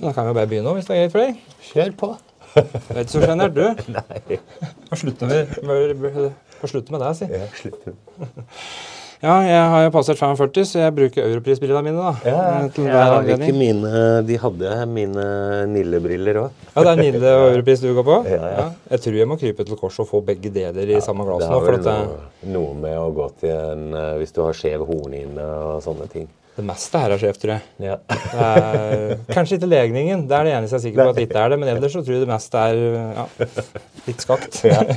Da kan vi bare begynne, hvis det er greit for deg. Kjør på. Du er ikke så sjenert, du. Nei. Vi Hva slutter med det, si? Ja, slutter. Ja, jeg har jo passert 45, så jeg bruker europrisbrillene mine, da. Ja, eh, til jeg hver har ikke mine De hadde mine Nille-briller òg. Ja, det er Nille og Europris du går på? Ja, ja. Jeg tror jeg må krype til korset og få begge deler i samme glass Det nå. har For vel at noe, noe med å gå til en eh, Hvis du har skjev hornhinne og sånne ting. Det meste her er skjevt, tror jeg. Ja. Er, kanskje ikke legningen, det er det eneste jeg er sikker på at det ikke er det. Men ellers så tror jeg det meste er ja, litt skakt. Ja.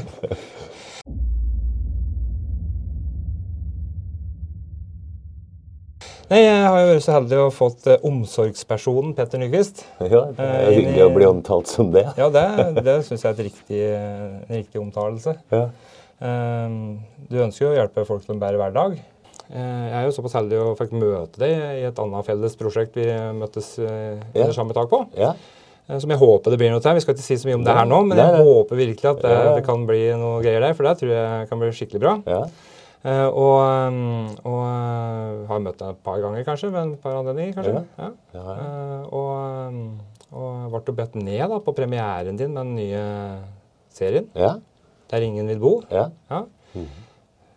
Nei, Jeg har jo vært så heldig å fått eh, omsorgspersonen Petter Nyquist. ja, det er Eh, hyggelig å bli omtalt som det. Ja, det, det syns jeg er riktig, en riktig omtalelse. Ja. Eh, Du ønsker jo å hjelpe folk til en bedre hverdag. Eh, Jeg er jo såpass heldig å fikk møte deg i et annet felles prosjekt vi møttes eh, Ja. samme tak på. Ja. Eh, Som jeg håper det blir noe til. Vi skal ikke si så mye om det her nå, men jeg håper virkelig at det, det kan bli noe greier der. For det tror jeg kan bli skikkelig bra. ja. Og, og har møtt deg et par ganger, kanskje. Ved et par anledninger, kanskje. Ja. Ja. Og, og ble jo bedt ned da, på premieren din med den nye serien. 'Der ingen vil bo'. ja. Ja.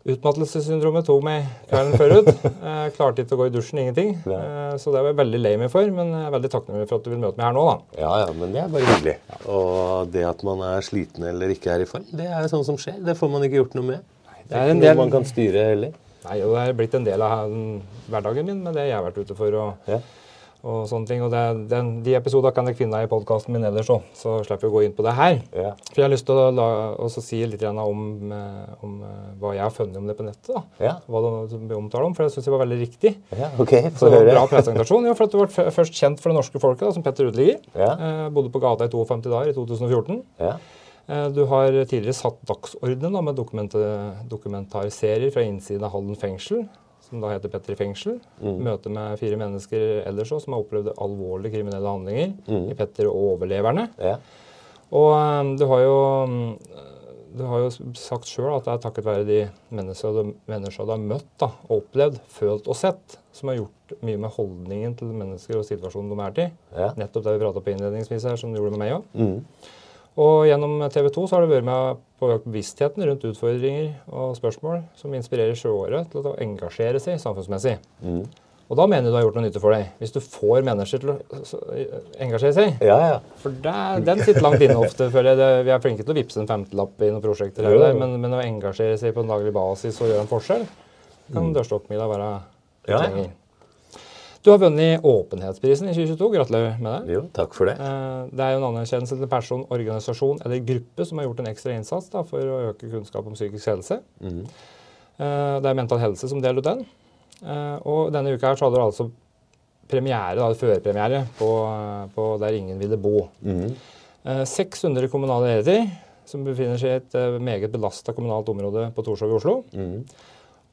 Utmattelsessyndromet tok meg kvelden før ut. Jeg klarte ikke å gå i dusjen, ingenting. Eh, Så det var jeg veldig lei meg for, men jeg er veldig takknemlig for at du vil møte meg her nå. da. Ja, ja, men det er bare hyggelig. Og det at man er sliten eller ikke er i form, det er sånn som skjer. Det får man ikke gjort noe med. Det er Ikke noe del- man kan styre heller. Nei, og Det er blitt en del av hverdagen min med det jeg har vært ute for. og, Ja. Og sånne ting. Og det, den, De episodene kan dere finne i podkasten min ellers òg, så slipper vi å gå inn på det her. Ja. For Jeg har lyst til å la, si litt om, eh, om eh, hva jeg har funnet om det på nettet. Ja. Hva det omtaler om, for jeg syns det var veldig riktig. ja, ok, Så det var en bra presentasjon. For at Du ble først kjent for det norske folket da, som Petter Uteligger. Eh, bodde på gata i 52 dager i 2014. Ja. Eh, Du har tidligere satt dagsordenen da, med dokument- dokumentarserier fra innsiden av Halden fengsel, som da heter Petter i fengsel. Mm. Møte med fire mennesker ellers også, som har opplevd alvorlige kriminelle handlinger Mm. i Petter og overleverne. Ja. Og eh, du har jo mm, du har jo sagt sjøl at det er takket være de menneskene du, mennesker du har møtt da, og opplevd, følt og sett, som har gjort mye med holdningen til mennesker og situasjonen de er til. Ja. Nettopp det vi prata på innledningsvis her, som du gjorde med meg òg. Mm. Og gjennom TV 2 så har du vært med på å øke bevisstheten rundt utfordringer og spørsmål som inspirerer seere til å engasjere seg samfunnsmessig. Mm. Og da mener jeg du har gjort noe nytte for deg. Hvis du får mennesker til å engasjere seg. Ja, ja. For det, den sitter langt inne ofte. føler jeg. Vi er flinke til å vippse en femtelapp i noen prosjekter, her Jo. der, men, men å engasjere seg på en daglig basis og gjøre en forskjell, kan dørstokkmiddag være litt Ja, ja. Du har vunnet Åpenhetsprisen i 2022. Gratulerer med det. Jo, takk for det. Eh, Det er jo en anerkjennelse til person, organisasjon eller gruppe som har gjort en ekstra innsats da, for å øke kunnskap om psykisk helse. Mhm. Eh, Det er Mental Helse som deler ut den. Eh, Og denne uka her så hadde du altså premiere, da, førpremiere på, på Der ingen ville bo. Eh, 600 kommunale ledere som befinner seg i et meget belasta kommunalt område på Torshov i Oslo. Mhm.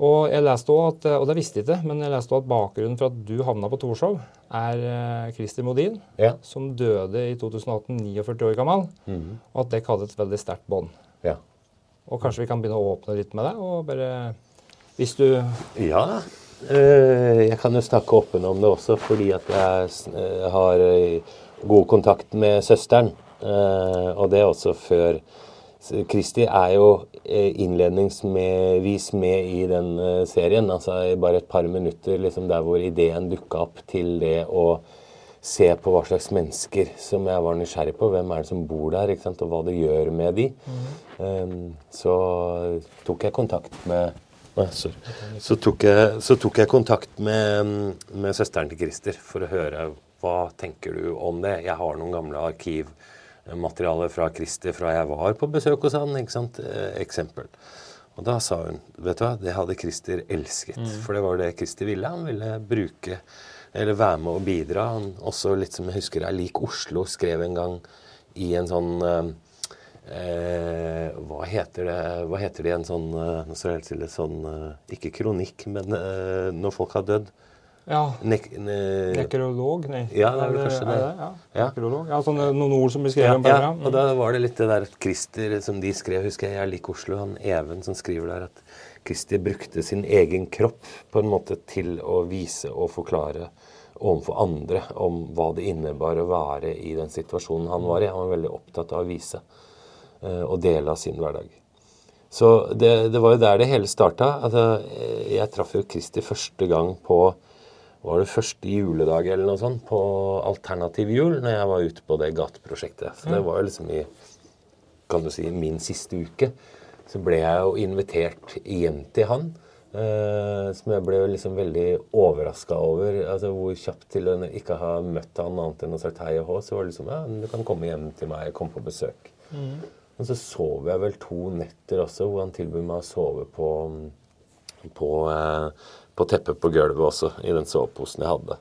Og jeg leste også at, og det visste jeg ikke, men jeg leste også at bakgrunnen for at du havna på Torshov, er eh, Christer Modin, Ja. som døde i 2018, 49 år gammel, Mhm. og at dere hadde et veldig sterkt bånd. Ja. Og kanskje vi kan begynne å åpne litt med det, og bare Hvis du Ja. eh, Jeg kan jo snakke åpen om det også, fordi at jeg eh, har god kontakt med søsteren. Og det er også før Kristi er jo eh, innledningsvis med i den eh, serien. Altså i bare et par minutter liksom der hvor ideen dukka opp til det å se på hva slags mennesker som jeg var nysgjerrig på. Hvem er det som bor der, ikke sant? og hva det gjør med de. Mm. så tok jeg kontakt med Nei, sorry. Så tok jeg, så tok jeg kontakt med, med søsteren til Christer for å høre hva tenker du om det. Jeg har noen gamle arkivmaterialer fra Christer fra jeg var på besøk hos han. ikke sant? Eh, eksempel. Og da sa hun vet du hva, det hadde Christer elsket. For det var det Christer ville. Han ville bruke eller være med og bidra. Han også litt som jeg husker er lik Oslo, skrev en gang i en sånn eh, eh, hva, heter det, hva heter det i en sånn eh, Nå står helt stille. Sånn Ikke kronikk, men eh, når folk har dødd. Ja. Nek, ne, Nekrolog? Nei. Ja, det er vel kanskje det. Ja. Ja. Nekrolog. Ja, sånne, noen ord som blir ja, skrevet om ja, mm. og da var det litt det der at Christer som de skrev, husker jeg, jeg liker Oslo, han Even som skriver der at Christer brukte sin egen kropp på en måte til å vise og forklare overfor andre om hva det innebar å være i den situasjonen han var i. Han var veldig opptatt av å vise uh, og dele av sin hverdag. Så det, det var jo der det hele starta. Altså, jeg traff jo Christer første gang på var det første juledag eller noe sånt på Alternativ jul når jeg var ute på det gateprosjektet. Så det var jo liksom i kan du si, min siste uke. Så ble jeg jo invitert hjem til han. Uh, som jeg ble liksom veldig overraska over. altså Hvor kjapt til å ikke ha møtt han annet enn å sagt hei og hå. Så var det liksom ja, du kan komme hjem til meg, komme på besøk. Mm. Og så sov jeg vel to netter også, hvor han tilbød meg å sove på, på, uh, på teppet på gulvet også, i den soveposen jeg hadde.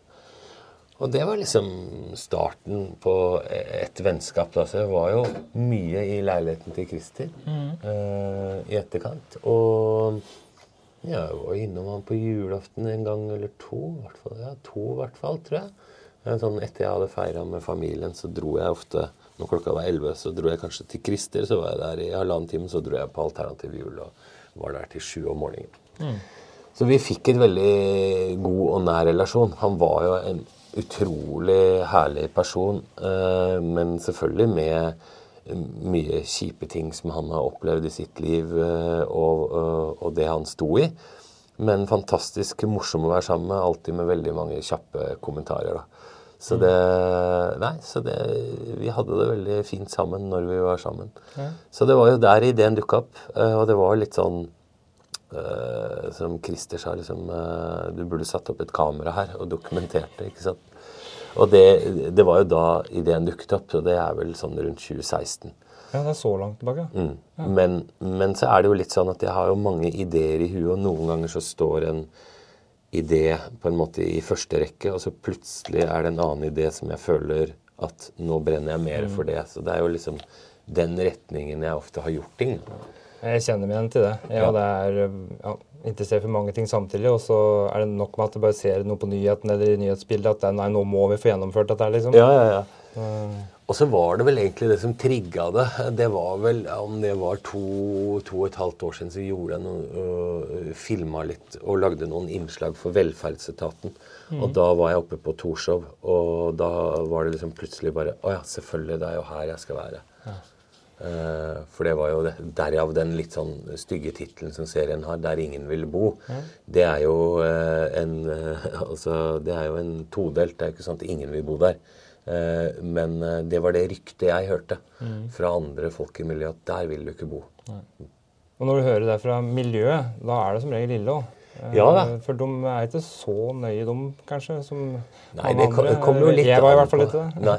Og det var liksom starten på et vennskap. Da. Så jeg var jo mye i leiligheten til Christer mm. uh, i etterkant. Og ja, jeg var innom han på julaften en gang eller to. Hvertfall, ja, to i hvert fall, tror jeg. Sånn, etter jeg hadde feira med familien, så dro jeg ofte Når klokka var elleve, så dro jeg kanskje til Christer. Så var jeg der i halvannen time. Så dro jeg på Alternativ jul og var der til sju om morgenen. Mm. Så vi fikk et veldig god og nær relasjon. Han var jo en utrolig herlig person, eh, men selvfølgelig med mye kjipe ting som han har opplevd i sitt liv, eh, og, og, og det han sto i. Men fantastisk morsom å være sammen med, alltid med veldig mange kjappe kommentarer. da. Så det Nei, så det Vi hadde det veldig fint sammen når vi var sammen. Ja. Så det var jo der ideen dukka opp. Eh, og det var litt sånn uh, Som Christer sa, liksom uh, Du burde satt opp et kamera her og dokumentert det, ikke sant. Og det, det, var jo da ideen dukket opp, og det er vel sånn rundt 2016. Ja, det er så langt tilbake. Mm. Ja. Men, men, så er det jo litt sånn at jeg har jo mange ideer i huet, og noen ganger så står en idé på en måte i første rekke, og så plutselig er det en annen idé som jeg føler at nå brenner jeg mer mm. for det. Så det er jo liksom den retningen jeg ofte har gjort ting. Jeg kjenner meg igjen til det. Ja, ja. det er ja, interessert for mange ting samtidig, og så er det nok med at du bare ser noe på nyheten eller i nyhetsbildet at det, nei, nå må vi få gjennomført dette. liksom. Ja, ja, ja. Uh, og så var det vel egentlig det som trigga det. Det var vel, Om det var to, to og et halvt år siden, så gjorde jeg noe, øh, filma litt og lagde noen innslag for Velferdsetaten. Mm. Og da var jeg oppe på Torshov, og da var det liksom plutselig bare Å ja, selvfølgelig, det er jo her jeg skal være. Ja. Uh, for det var jo det, derav den litt sånn stygge tittelen som serien har, 'Der ingen vil bo'. Mm. Det er jo uh, en uh, Altså, det er jo en todelt. Det er jo ikke sånn at ingen vil bo der. men det var det ryktet jeg hørte mm. fra andre folk i miljøet, at der vil du ikke bo. Nei. Og når du hører det fra miljøet, da er det som regel ille òg. Ja da. For de er ikke så nøye, de, kanskje, som Nei, det kommer jo litt Jeg var i hvert fall litt det. Nei,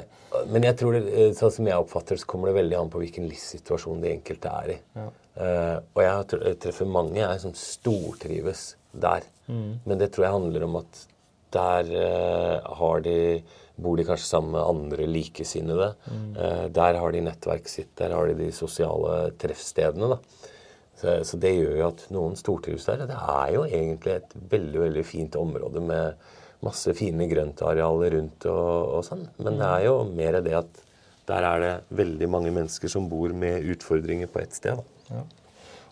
men jeg tror det, eh, sånn som jeg oppfatter så kommer det veldig an på hvilken livssituasjon de enkelte er i. Ja. Uh, og jeg treffer mange jeg som stortrives der. Mm. Men det tror jeg handler om at der uh, har de bor de kanskje sammen med andre likesinnede. Mm. Uh, der har de nettverket sitt. Der har de de sosiale treffstedene. da. Så, så, det gjør jo at noen stortrives der. Det er jo egentlig et veldig veldig fint område med masse fine grøntarealer rundt og, og sånn. Men det er jo mer det at der er det veldig mange mennesker som bor med utfordringer på ett sted. Ja.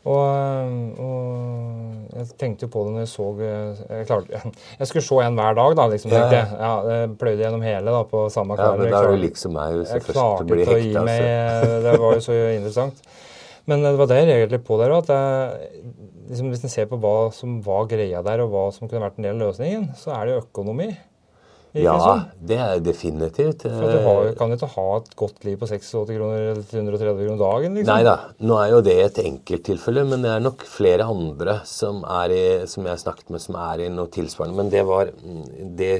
Og, og, jeg tenkte jo på det når jeg så Jeg, klarte, jeg skulle se en hver dag, da. liksom. Ja. Jeg, ja, jeg pløyde gjennom hele da, på samme kvelden. Ja, men da er du liksom meg hvis jeg, jeg først blir hekta. Altså. Det var jo så interessant. Men det var det jeg reagerte på der òg. Liksom, hvis en ser på hva som var greia der, og hva som kunne vært en del av løsningen, så er det jo økonomi. Ja, det er definitivt. For Du har, kan jo ikke ha et godt liv på 86 kroner eller 130 kroner dagen. liksom. Nei da, nå er jo det et enkelttilfelle, men det er nok flere andre som, er i, som jeg har snakket med, som er i noe tilsvarende. Men det var det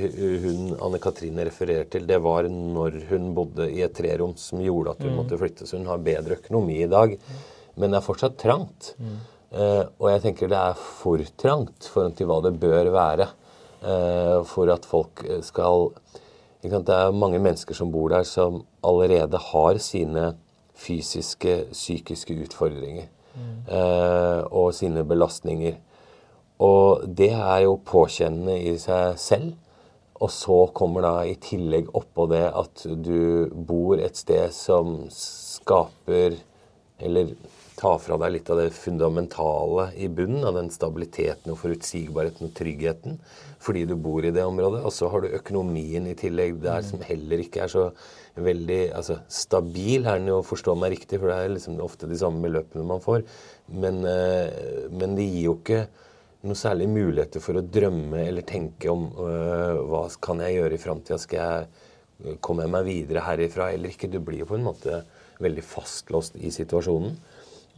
hun Anne Katrine refererer til, det var når hun bodde i et trerom som gjorde at hun mm. måtte flytte. Så hun har bedre økonomi i dag, men det er fortsatt trangt. Mm. Uh, og jeg tenker det er for trangt forhold til hva det bør være uh, for at folk skal Det er mange mennesker som bor der, som allerede har sine fysiske, psykiske utfordringer. Mm. Og sine belastninger. Og det er jo påkjennende i seg selv. Og så kommer da i tillegg oppå det at du bor et sted som skaper Eller tar fra deg litt av det fundamentale i bunnen, av den stabiliteten og forutsigbarheten og tryggheten, fordi du bor i det området. Og så har du økonomien i tillegg der, som heller ikke er så veldig altså, Stabil er den jo, forstå meg riktig, for det er liksom ofte de samme beløpene man får. Men, eh, men det gir jo ikke noe særlig muligheter for å drømme eller tenke om øh, hva kan jeg gjøre i framtida. Skal jeg komme meg videre herifra eller ikke? Du blir jo på en måte veldig fastlåst i situasjonen.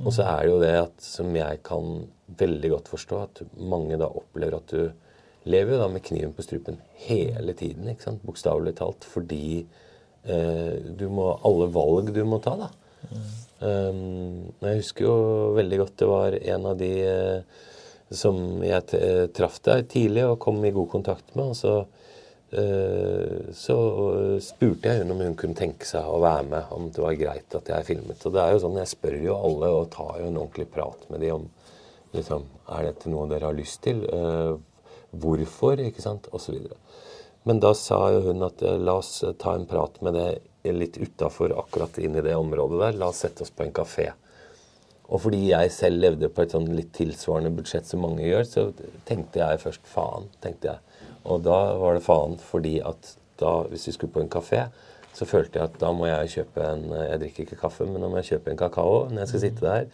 Og så er det jo det at, som jeg kan veldig godt forstå, at mange da opplever at du lever da med kniven på strupen hele tiden, ikke sant? bokstavelig talt, fordi eh, du må Alle valg du må ta, da. Mm. Um, jeg husker jo veldig godt det var en av de eh, som jeg eh, traff der tidlig og kom i god kontakt med. og så så spurte jeg hun om hun kunne tenke seg å være med, om det var greit at jeg filmet. Og det er jo sånn, Jeg spør jo alle og tar jo en ordentlig prat med dem om liksom, er dette noe dere har lyst til. Uh, hvorfor? ikke sant? Videre. Men da sa jo hun at la oss ta en prat med det litt utafor akkurat inn i det området der. La oss sette oss på en kafé. Og fordi jeg selv levde på et sånn litt tilsvarende budsjett som mange gjør, så tenkte jeg først faen. tenkte jeg. Og da var det faen fordi at da, hvis vi skulle på en kafé, så følte jeg at da må jeg kjøpe en Jeg drikker ikke kaffe, men da må jeg kjøpe en kakao når jeg skal sitte der.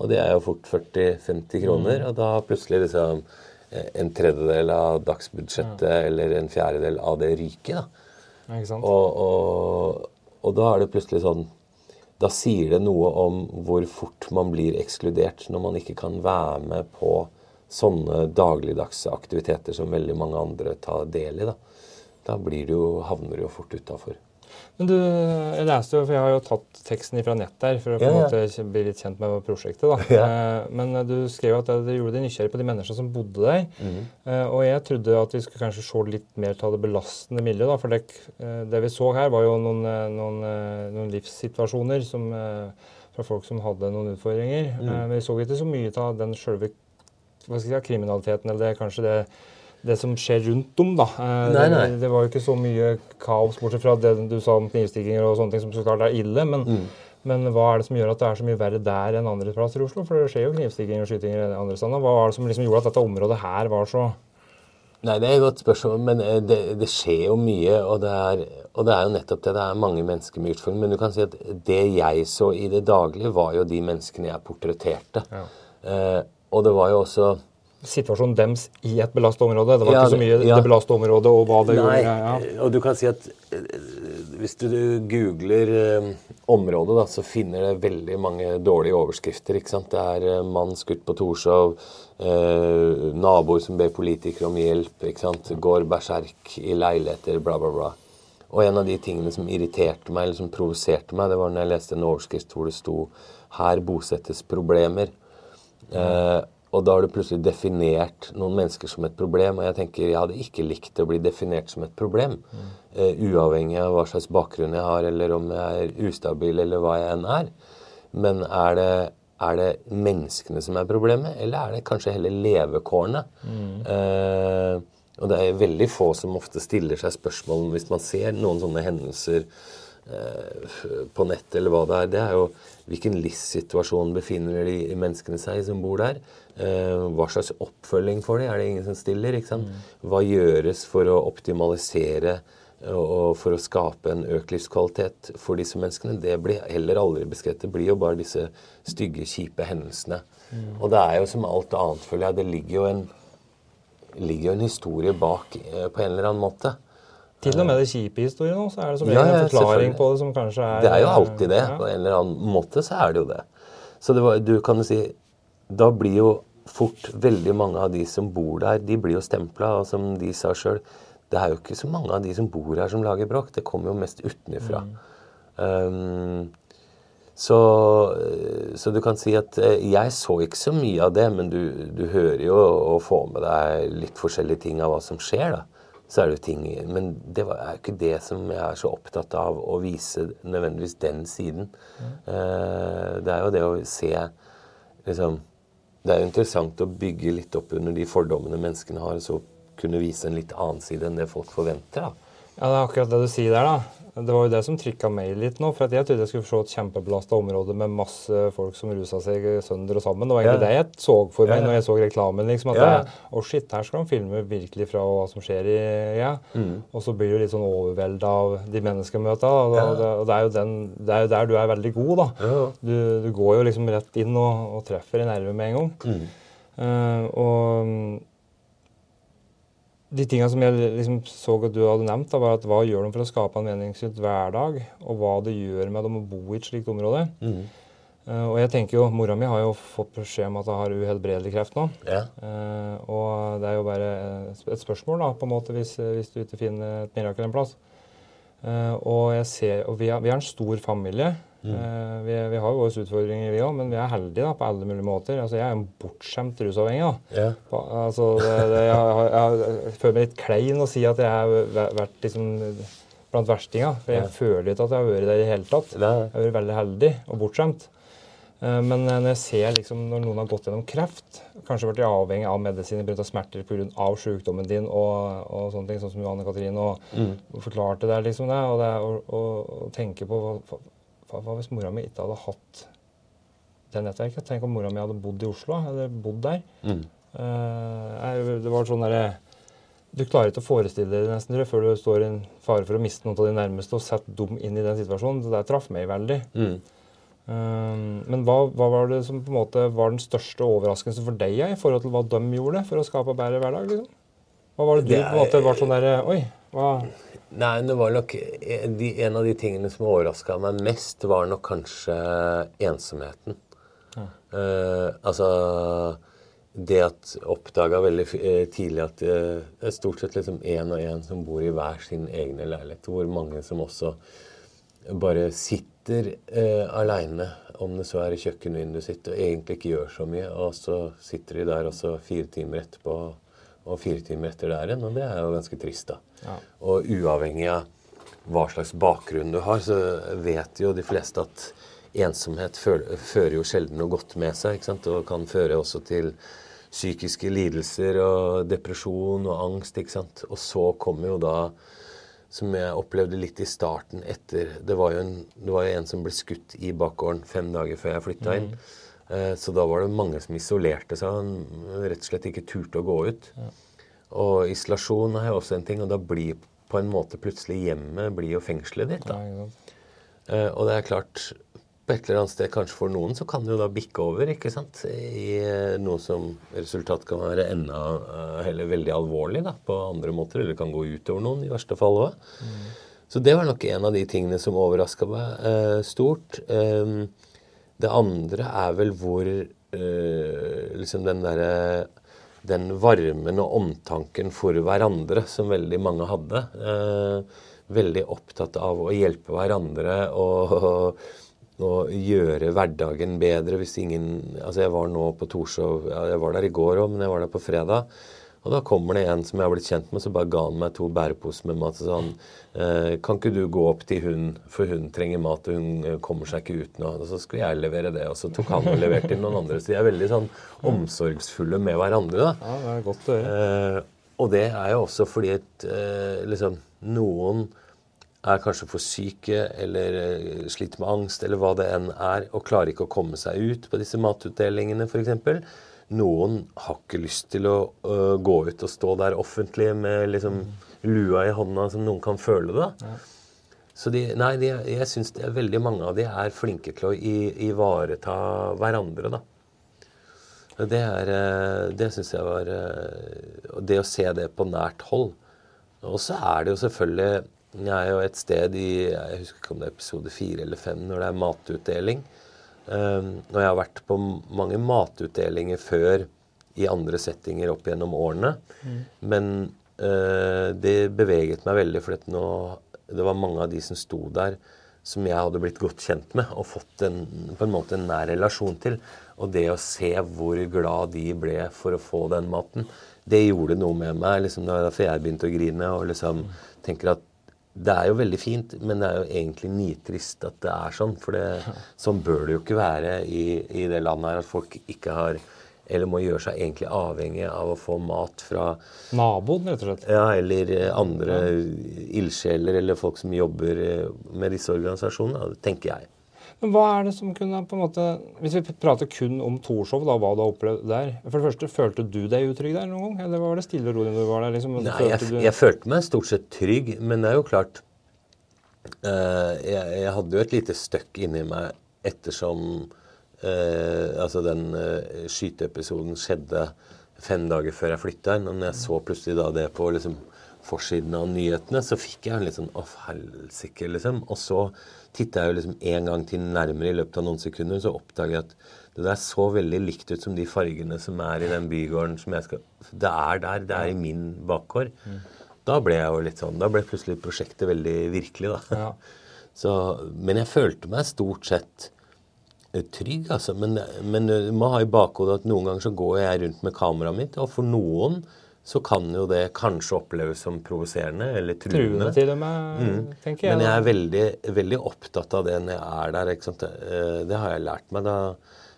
Og det er jo fort 40-50 kroner. Og da plutselig liksom en tredjedel av dagsbudsjettet ja. eller en fjerdedel av det ryker. da. Ikke sant? Og, og, og, da er det plutselig sånn Da sier det noe om hvor fort man blir ekskludert når man ikke kan være med på sånne dagligdagse aktiviteter som veldig mange andre tar del i, da, da blir du jo, havner du jo fort utafor. Men du, jeg leste jo, for jeg har jo tatt teksten fra nett der for å på en ja, ja. bli litt kjent med prosjektet. da. Ja. Eh, men du skrev at dere gjorde deg nysgjerrig på de menneskene som bodde der. Mm. Og jeg trodde at vi skulle kanskje se litt mer til det belastende miljøet. da, For det, eh, det, vi så her, var jo noen, noen, noen livssituasjoner som, fra folk som hadde noen utfordringer. Mm. Men vi så ikke så mye av den sjølve si, kriminaliteten, eller det er kanskje det, det som skjer rundt dem. da. Eh, nei, nei. Det, det, var jo ikke så mye kaos, bortsett fra det du sa om knivstikkinger og sånne ting, som så klart er ille. men mm. Men hva er det som gjør at det er så mye verre der enn andre plasser i Oslo? For det skjer jo knivstikking og skytinger andre steder. Hva var det som liksom gjorde at dette området her var så Nei, Det er et godt spørsmål, men eh, det, det skjer jo mye. Og det, er, og det, er, jo nettopp det. Det er mange mennesker med utfordringer. Men du kan si at det jeg så i det daglige, var jo de menneskene jeg portretterte. Ja. Eh, og det var jo også Situasjonen dems i et belastet område. Det var ja, ikke så mye ja. det belastet området og hva det Nei, gjorde. Ja, og du kan si at eh, hvis du googler eh, området, da, så finner det veldig mange dårlige overskrifter. ikke sant? Det er eh, mann skutt på Torshov, eh, naboer som ber politikere om hjelp, ikke sant? går berserk i leiligheter, bla, bla, bla. Og en av de tingene som irriterte meg, eller som provoserte meg, det var når jeg leste en overskrift hvor det sto 'Her bosettes problemer'. Eh, og da har du plutselig definert noen mennesker som et problem. Og jeg tenker jeg hadde ikke likt å bli definert som et problem. Uh, uavhengig av hva slags bakgrunn jeg har, eller om jeg er ustabil, eller hva jeg enn er. Men er det, er det menneskene som er problemet, eller er det kanskje heller levekårene? Mm. Eh, og det er veldig få som ofte stiller seg spørsmål hvis man ser noen sånne hendelser eh, på nett, eller hva det er. Det er jo hvilken livssituasjon befinner de menneskene seg som bor der? Eh, hva slags oppfølging får de? Er det ingen som stiller? Mm. Hva gjøres for å optimalisere og for å skape en økt livskvalitet for disse menneskene? Det blir heller aldri beskrevet. Det blir jo bare disse stygge, kjipe hendelsene. Mm. Og det er jo som alt annet, føler jeg. Det ligger jo en, ligger jo en historie bak eh, på en eller annen måte. Til og med det kjipe historien så er det som ja, en forklaring på det som kanskje er Det er jo alltid det. Ja. På en eller annen måte så er det jo det. Så det var, du kan jo si Da blir jo fort veldig mange av de som bor der, de blir jo stempla. Og som de sa sjøl, det er jo ikke så mange av de som bor her, som lager bråk. Det kommer jo mest utenfra. Mm. Um, så, så, du kan si at eh, jeg så ikke så mye av det, men du, du hører jo og får med deg litt forskjellige ting av hva som skjer. da så er det jo ting Men det er ikke det som jeg er så opptatt av å vise nødvendigvis den siden. Mm. Det er jo det å se liksom Det er jo interessant å bygge litt opp under de fordommene menneskene har, og så kunne vise en litt annen side enn det folk forventer. da. Ja, det er akkurat det du sier der, da. Det var jo det som trykka meg litt nå. For at jeg trodde jeg skulle se et kjempebelasta område med masse folk som rusa seg sønder og sammen. Det var egentlig det jeg så for meg når jeg så reklamen. liksom, at det, oh shit, her skal de filme virkelig fra hva som skjer i ja. Mm. Og så blir du litt sånn overvelda av de menneskemøta. Og, ja. og, og, det, er jo den, det er jo der du er veldig god, da. Ja. Du, du, går jo liksom rett inn og, og treffer i nerve med en gang. Mm. Uh, og de tingene som jeg liksom så at du hadde nevnt, da, var at hva gjør de for å skape en meningsfylt hverdag, og hva det gjør med dem å bo i et slikt område. Mm. Uh, og jeg tenker jo, Mora mi har jo fått beskjed om at hun har uhelbredelig kreft nå. Ja. Uh, og det er jo bare et spørsmål, da, på en måte, hvis, hvis du ikke finner et mirakel en plass. Uh, og jeg ser, og vi, er, vi er en stor familie. Mm. Uh, vi, vi, har jo våre utfordringer, vi òg, men vi er heldige da, på alle mulige måter. Altså, jeg er en bortskjemt rusavhengig. Yeah. På, altså, det, det, jeg, jeg, jeg, jeg, føler meg litt klein å si at jeg har vært liksom, blant verstinga. For jeg yeah. føler ikke at jeg har vært der i det hele tatt. Jeg har vært veldig heldig og bortskjemt. Uh, men når jeg ser liksom, når noen har gått gjennom kreft, kanskje vært avhengig av medisiner pga. smerter pga. sykdommen din og, og, sånne ting, sånn som Johanne Katrine og, mm. og forklarte der, liksom det, og, det, og, og, og tenke på hva, hvis mora mi ikke hadde hatt det nettverket? Tenk om mora mi hadde bodd i Oslo, eller bodd der. Mm. Uh, det var sånn derre Du klarer ikke å forestille deg det nesten før du står i en fare for å miste noen av de nærmeste og sette dem inn i den situasjonen. Det der traff meg veldig. Mm. Uh, men hva, hva, var det som på en måte var den største overraskelsen for deg i forhold til hva de gjorde for å skape bedre hverdag? liksom? Hva var det du det på en måte var sånn derre Oi, hva Nei, det var nok En av de tingene som overraska meg mest, var nok kanskje ensomheten. Ja. Uh, altså Det at oppdaga veldig uh, tidlig at uh, det er stort sett liksom én og én som bor i hver sin egne leilighet. Hvor mange som også bare sitter uh, aleine, om det så er i kjøkkenvinduet sitt, og egentlig ikke gjør så mye. Og så sitter de der også fire timer etterpå og fire timer etter der igjen. Og det er jo ganske trist, da. Ja. Og uavhengig av hva slags bakgrunn du har, så vet jo de fleste at ensomhet fører jo sjelden noe godt med seg. ikke sant? Og kan føre også til psykiske lidelser og depresjon og angst. ikke sant? Og så kommer jo da, som jeg opplevde litt i starten etter Det var jo en, var jo en som ble skutt i bakgården fem dager før jeg flytta inn. Mm. Eh, så da var det mange som isolerte seg. og rett og slett ikke turte å gå ut. Ja. Og isolasjon er jo også en ting, og da blir på en måte plutselig hjemmet blir jo fengselet ditt. Ja, uh, og det er klart, på et eller annet sted, kanskje for noen, så kan det jo da bikke over ikke sant? i uh, noe som resultat kan være enda heller veldig alvorlig da, på andre måter, eller kan gå utover noen i verste fall òg. Mm. Så det var nok en av de tingene som overraska meg stort. Um, det andre er vel hvor øh, liksom den derre den varmen og omtanken for hverandre som veldig mange hadde. Eh, veldig opptatt av å hjelpe hverandre og, og, og, gjøre hverdagen bedre hvis ingen Altså, jeg var nå på Torshov Jeg var der i går òg, men jeg var der på fredag. Og da kommer det en som jeg har blitt kjent med, så bare ga han meg to bæreposer med mat. og sånn, Kan ikke du gå opp til hun, for hun trenger mat, og hun eh, kommer seg ikke ut nå. Og så skulle jeg levere det, og så tok han og leverte til noen andre. Så de er veldig sånn omsorgsfulle med hverandre. da. Ja, det er godt å høre. Eh, og det er jo også fordi at eh, liksom, noen er kanskje for syke eller eh, sliter med angst eller hva det enn er, og klarer ikke å komme seg ut på disse matutdelingene f.eks. Noen har ikke lyst til å gå ut og stå der offentlig med liksom, lua i hånda, som noen kan føle det. Ja. Så de, nei, de, jeg syns veldig mange av de er flinke til å ivareta hverandre, da. Det, er, øh, det syns jeg var øh, Det å se det på nært hold. Og så er det jo selvfølgelig Jeg er jo et sted i Jeg husker ikke om det er episode fire eller fem, når det er matutdeling. Ehm, og jeg har vært på mange matutdelinger før i andre settinger opp gjennom årene. Mm. Men det beveget meg veldig, for det var mange av de som sto der, som jeg hadde blitt godt kjent med og fått en, på en måte en nær relasjon til. Og det å se hvor glad de ble for å få den maten, det gjorde noe med meg. Liksom, det var derfor jeg begynte å grine og liksom tenker at det er jo veldig fint, men det er jo egentlig nitrist at det er sånn. For det, sånn bør det jo ikke være i, i, det landet her, at folk ikke har eller må gjøre seg egentlig avhengig av å få mat fra Naboen, rett og slett. ja, eller andre andre ildsjeler eller folk som jobber eh, med disse organisasjonene, tenker jeg. Men hva er det som kunne på en måte Hvis vi prater kun om Torshov, da, hva du har opplevd der. For det første, Følte du deg utrygg der noen gang? Eller var det stille og rolig når du var der? liksom? Nei, Følte jeg, jeg følte meg stort sett trygg, men det er jo klart uh, jeg, jeg hadde jo et lite støkk inni meg ettersom eh, altså den eh, skyteepisoden skjedde fem dager før jeg flytta inn. Og når jeg så plutselig da det på liksom, forsiden av nyhetene, så fikk jeg en litt sånn Å, helsike, liksom. Og så titta jeg jo liksom en gang til nærmere i løpet av noen sekunder, så oppdager jeg at det der så veldig likt ut som de fargene som er i den bygården som jeg skal Det er der. Det er i min bakgård. Da ble jeg jo litt sånn Da ble plutselig prosjektet veldig virkelig, da. Ja. Så, men jeg følte meg stort sett eh, trygg, altså. Men, men du må ha i bakhodet at noen ganger så går jeg rundt med kameraet mitt, og for noen så kan jo det kanskje oppleves som provoserende eller Truende Truende til og med, tenker jeg. men jeg er veldig, veldig opptatt av det når jeg er der. ikke sant? Eh, Det har jeg lært meg. Da,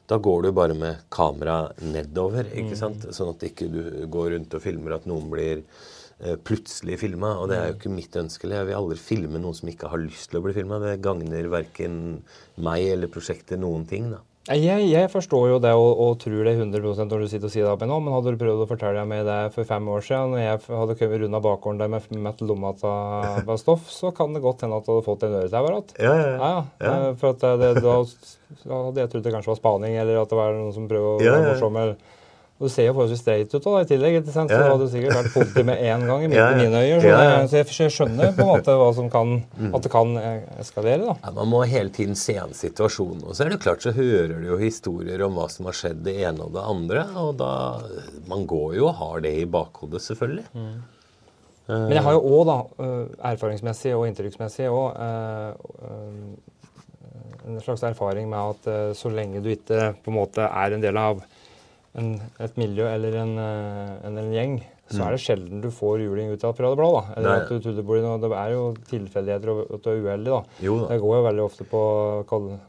da går du bare med kamera nedover, ikke sant? Sånn at ikke du går rundt og filmer at noen blir eh, plutselig filma. Og det er jo ikke mitt ønske. Jeg vil aldri filme noen som ikke har lyst til å bli filma. Det gagner verken meg eller prosjektet noen ting. da. Jeg, jeg forstår jo det og, og tror det 100% når du sitter og sier det nå, men hadde du prøvd å fortelle meg det for fem år siden, når jeg hadde kommet runda bakgården der med mett lomma av stoff, så kan det godt hende at du hadde fått en øretauer igjen. Ja, Ja, ja. ja, For at det, det, da, da hadde jeg trodd det kanskje var spaning, eller at det var noen som prøvde å være morsom. eller- Og du ser jo forholdsvis streit ut da, i tillegg. ikke sant? Så Ja, hadde du sikkert vært politi med en gang i mine, Ja, mine øyne. Så, Ja, så jeg, skjønner på en måte hva som kan, at det kan eh, eskalere. da. Ja, man må hele tiden se an situasjonen. Og så er det klart så hører du jo historier om hva som har skjedd det ene og det andre. Og da Man går jo og har det i bakhodet, selvfølgelig. Men jeg har jo òg, da, øh, erfaringsmessig og inntrykksmessig òg, en slags erfaring med at så lenge du ikke på en måte er en del av en, et miljø eller en, øh, en, en gjeng, så er det sjelden du får juling ut av det blå. da. Eller Nei. at du trodde det er jo tilfeldigheter og at du er uheldig. da. Jo da. Det går jo veldig ofte på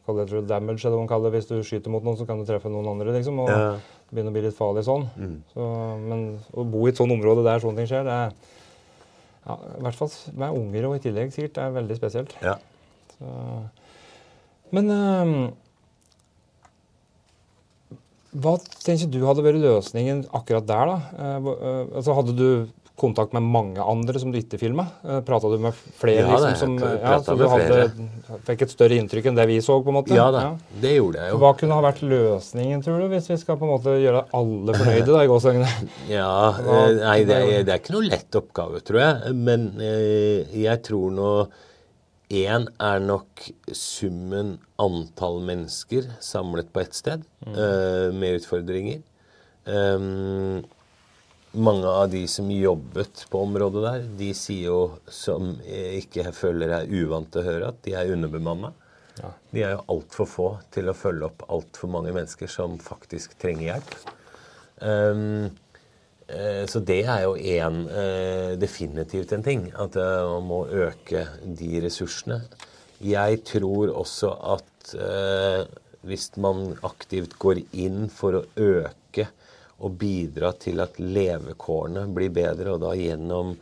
for damage, eller hva man kaller det. Hvis du skyter mot noen, så kan du treffe noen andre. liksom, og Ja. begynner å bli litt farlig sånn. Så, men å bo i et sånt område der sånne ting skjer, det er ja, i hvert fall med unger og i tillegg sikkert, det er veldig spesielt. Ja. Så, men øhm, hva tenker du hadde vært løsningen akkurat der, da? Eh, eh, altså, hadde du kontakt med mange andre som du ikke filma? Uh, Prata du med flere? Ja, liksom, som, ja, så du hadde, fikk et større inntrykk enn det vi så? på en måte? ja da, det gjorde jeg jo. Hva kunne ha vært løsningen, tror du, hvis vi skal på en måte gjøre alle fornøyde? da, i gåseøynene? Ja, Hva- eh, nei, det er, det er ikke noe lett oppgave, tror jeg. Men eh, jeg tror nå Én er nok summen antall mennesker samlet på ett sted eh, med utfordringer. Um, mange av de som jobbet på området der, de sier jo, som jeg ikke føler er uvant til å høre, at de er underbemanna. Ja. De er jo altfor få til å følge opp altfor mange mennesker som faktisk trenger hjelp. Um, så det er jo en, eh, definitivt en ting. At eh, man må øke de ressursene. Jeg tror også at eh, hvis man aktivt går inn for å øke og bidra til at levekårene blir bedre, og da gjennom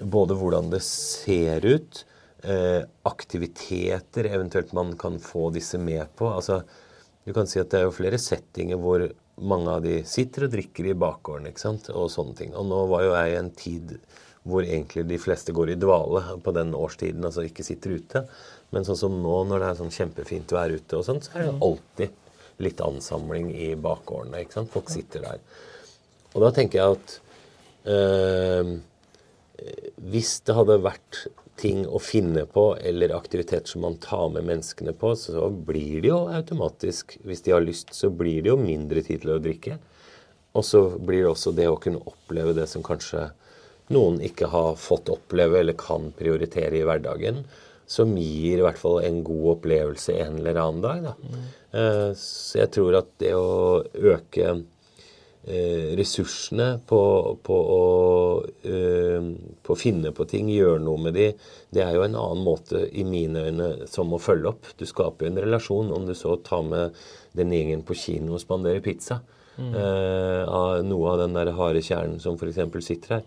både hvordan det ser ut, eh, aktiviteter eventuelt man kan få disse med på. Altså, du kan si at det er jo flere settinger hvor mange av de sitter og drikker i bakgården ikke sant? og sånne ting. Og nå var jo jeg i en tid hvor egentlig de fleste går i dvale på den årstiden, altså ikke sitter ute. Men sånn som nå, når det er sånn kjempefint vær ute, og sånt, så er det alltid litt ansamling i bakgårdene. ikke sant? Folk sitter der. Og da tenker jeg at øh, hvis det hadde vært ting å finne på, eller aktivitet som man tar med menneskene på, så blir det jo automatisk, hvis de har lyst, så blir det jo mindre tid til å drikke. Og så blir det også det å kunne oppleve det som kanskje noen ikke har fått oppleve eller kan prioritere i hverdagen, som gir i hvert fall en god opplevelse en eller annen dag. Da. Eh, Så jeg tror at det å øke ressursene på, på, å, eh, på finne på ting, gjøre noe med de, det er jo en annen måte i mine øyne som å følge opp. Du skaper jo en relasjon om du så tar med den gjengen på kino og spanderer pizza. eh, av noe av den der harde kjernen som f.eks. sitter her,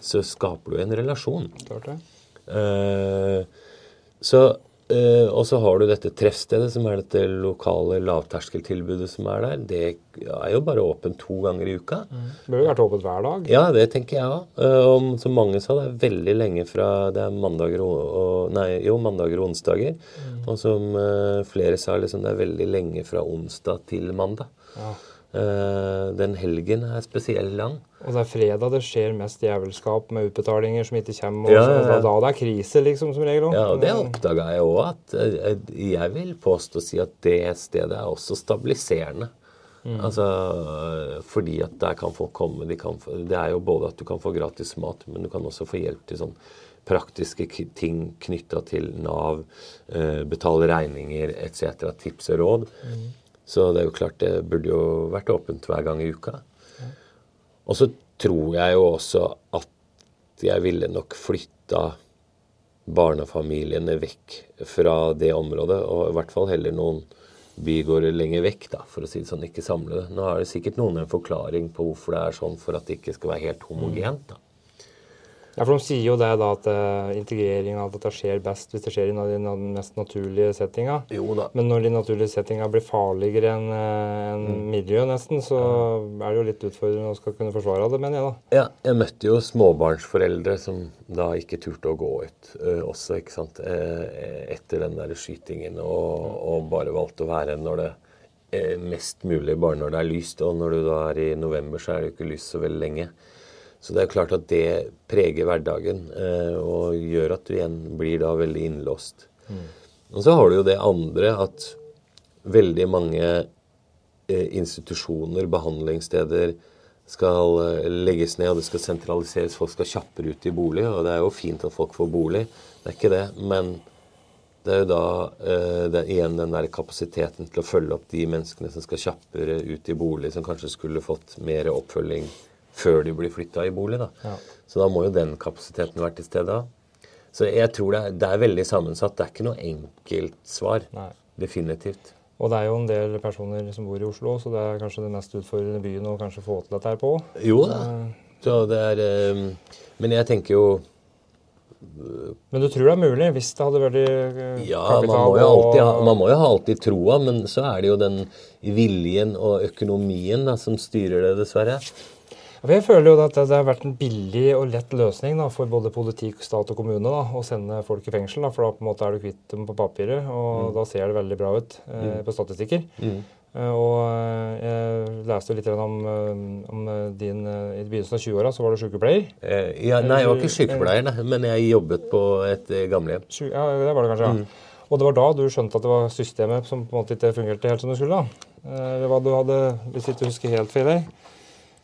så skaper du en relasjon. Klart det. Eh, så Uh, og så har du dette treffstedet, som er dette lokale lavterskeltilbudet som er der. Det er jo bare åpent to ganger i uka. Mm. Det burde vært åpent hver dag. Ja, det tenker jeg òg. Uh, som mange sa, det er veldig lenge fra det er mandager og, og Nei, jo, mandager og onsdager. Mm. Og som uh, flere sa, liksom, det er veldig lenge fra onsdag til mandag. Ja. den helgen er spesielt lang. Og det er fredag det skjer mest jævelskap med utbetalinger som ikke kommer. Ja, ja, ja. Da, da det er krise, liksom, som regel. Ja, og det oppdaga jeg òg. At eh, jeg vil påstå å si at det stedet er også stabiliserende. Mm. Altså, fordi at der kan folk komme kan, Det er jo både at du kan få gratis mat, men du kan også få hjelp til sånn praktiske ting knytta til Nav, eh, betale regninger etc., tips og råd. Mm. Så det er jo klart det burde jo vært åpent hver gang i uka. Og så tror jeg jo også at jeg ville nok flytta barnefamiliene vekk fra det området, og i hvert fall heller noen bygårder lenger vekk, da, for å si det sånn, ikke samle det. Nå har det sikkert noen en forklaring på hvorfor det er sånn, for at det ikke skal være helt homogent. da. Ja, for De sier jo det da at uh, integrering av data skjer best hvis det skjer i den mest naturlige settinga. Men når de naturlige settinga blir farligere enn uh, en mm. miljø, nesten, så er det jo litt utfordrende å skal kunne forsvare det, mener jeg da. Ja, jeg møtte jo småbarnsforeldre som da ikke turte å gå ut uh, også, ikke sant, etter den der skytingen, og, og, bare valgte å være når det er mest mulig bare når det er lyst. Og når du da er i november, så er det jo ikke lyst så veldig lenge. Så det er klart at det preger hverdagen eh, og gjør at du igjen blir da veldig innlåst. Mm. Og så har du jo det andre at veldig mange eh, institusjoner, behandlingssteder, skal eh, legges ned, og det skal sentraliseres. Folk skal kjappere ut i bolig, og det er jo fint at folk får bolig. Det er ikke det. Men det er jo da eh, det er igjen den der kapasiteten til å følge opp de menneskene som skal kjappere ut i bolig, som kanskje skulle fått mer oppfølging før de blir flytta i bolig. Da. Ja. Så da må jo den kapasiteten være til stede. Så jeg tror det er, det er, veldig sammensatt. Det er ikke noe enkelt svar. Nei. Definitivt. Og det er jo en del personer som bor i Oslo, så det er kanskje den mest utfordrende byen å kanskje få til dette her på. Jo da. Så det er um, Men jeg tenker jo men du tror det er mulig hvis det hadde vært uh, ja, kapital? Man må, jo alltid ha, man må jo alltid troa, men så er det jo den viljen og økonomien da, som styrer det, dessverre. Jeg føler jo at det har vært en billig og lett løsning da, for både politi, stat og kommune da, å sende folk i fengsel. Da, for da på en måte er du kvitt dem på papiret, og mm. da ser det veldig bra ut eh, mm. på statistikker. Mm. Uh, og eh, jeg leste litt om, eh, om din I begynnelsen av 20-åra så var du sykepleier. Eh, ja, nei, jeg var ikke sykepleier, nei, men jeg jobbet på et gamlehjem. Ja, det var det kanskje, ja. Mm. Og det var da du skjønte at det var systemet som på en måte ikke fungerte helt som det skulle? da? Eller hva du hadde, hvis ikke du husker helt feil her?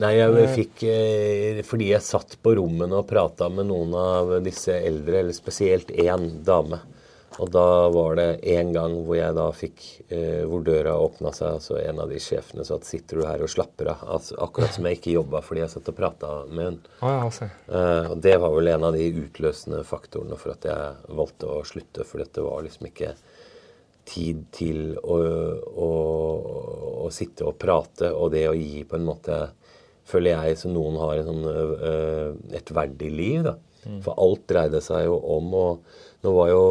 Nei, jeg fikk eh, Fordi jeg satt på rommene og prata med noen av disse eldre, eller spesielt én dame. Og da var det en gang hvor jeg da fikk eh, Hvor døra åpna seg, altså en av de sjefene sa at 'sitter du her og slapper av?' Altså, akkurat som jeg ikke jobba fordi jeg satt og prata med ja, altså. eh, og det var vel en av de utløsende faktorene for at jeg valgte å slutte. For dette var liksom ikke tid til å, å, å sitte og prate og det å gi på en måte føler jeg, som noen har sånn, øh, et verdig liv. da. Mm. For alt dreide seg jo om og Nå var jo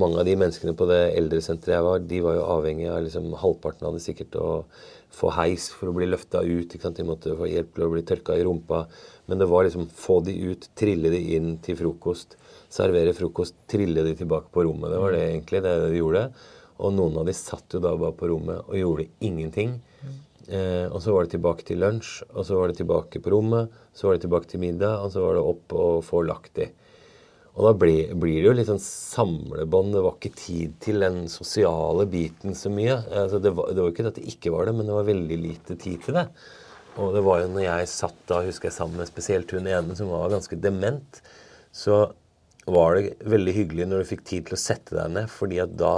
mange av de menneskene på det eldresenteret jeg var, de var jo avhengig av liksom, Halvparten hadde sikkert å få heis for å bli løfta ut. De måtte få hjelp til å bli tørka i rumpa. Men det var liksom få de ut, trille de inn til frokost. Servere frokost, trille de tilbake på rommet. Det var det egentlig det de gjorde. Og noen av de satt jo da bare på rommet og gjorde ingenting. Eh, og så var det tilbake til lunsj, og så var det tilbake på rommet, så var det tilbake til middag, og så var det opp og få lagt i. Og da blir, blir det jo litt sånn samlebånd. Det var ikke tid til den sosiale biten så mye. Altså det, var, det var ikke at det ikke var det, men det var veldig lite tid til det. Og det var jo når jeg satt da, husker jeg sammen med spesielt hun ene som var ganske dement, så var det veldig hyggelig når du fikk tid til å sette deg ned, fordi at da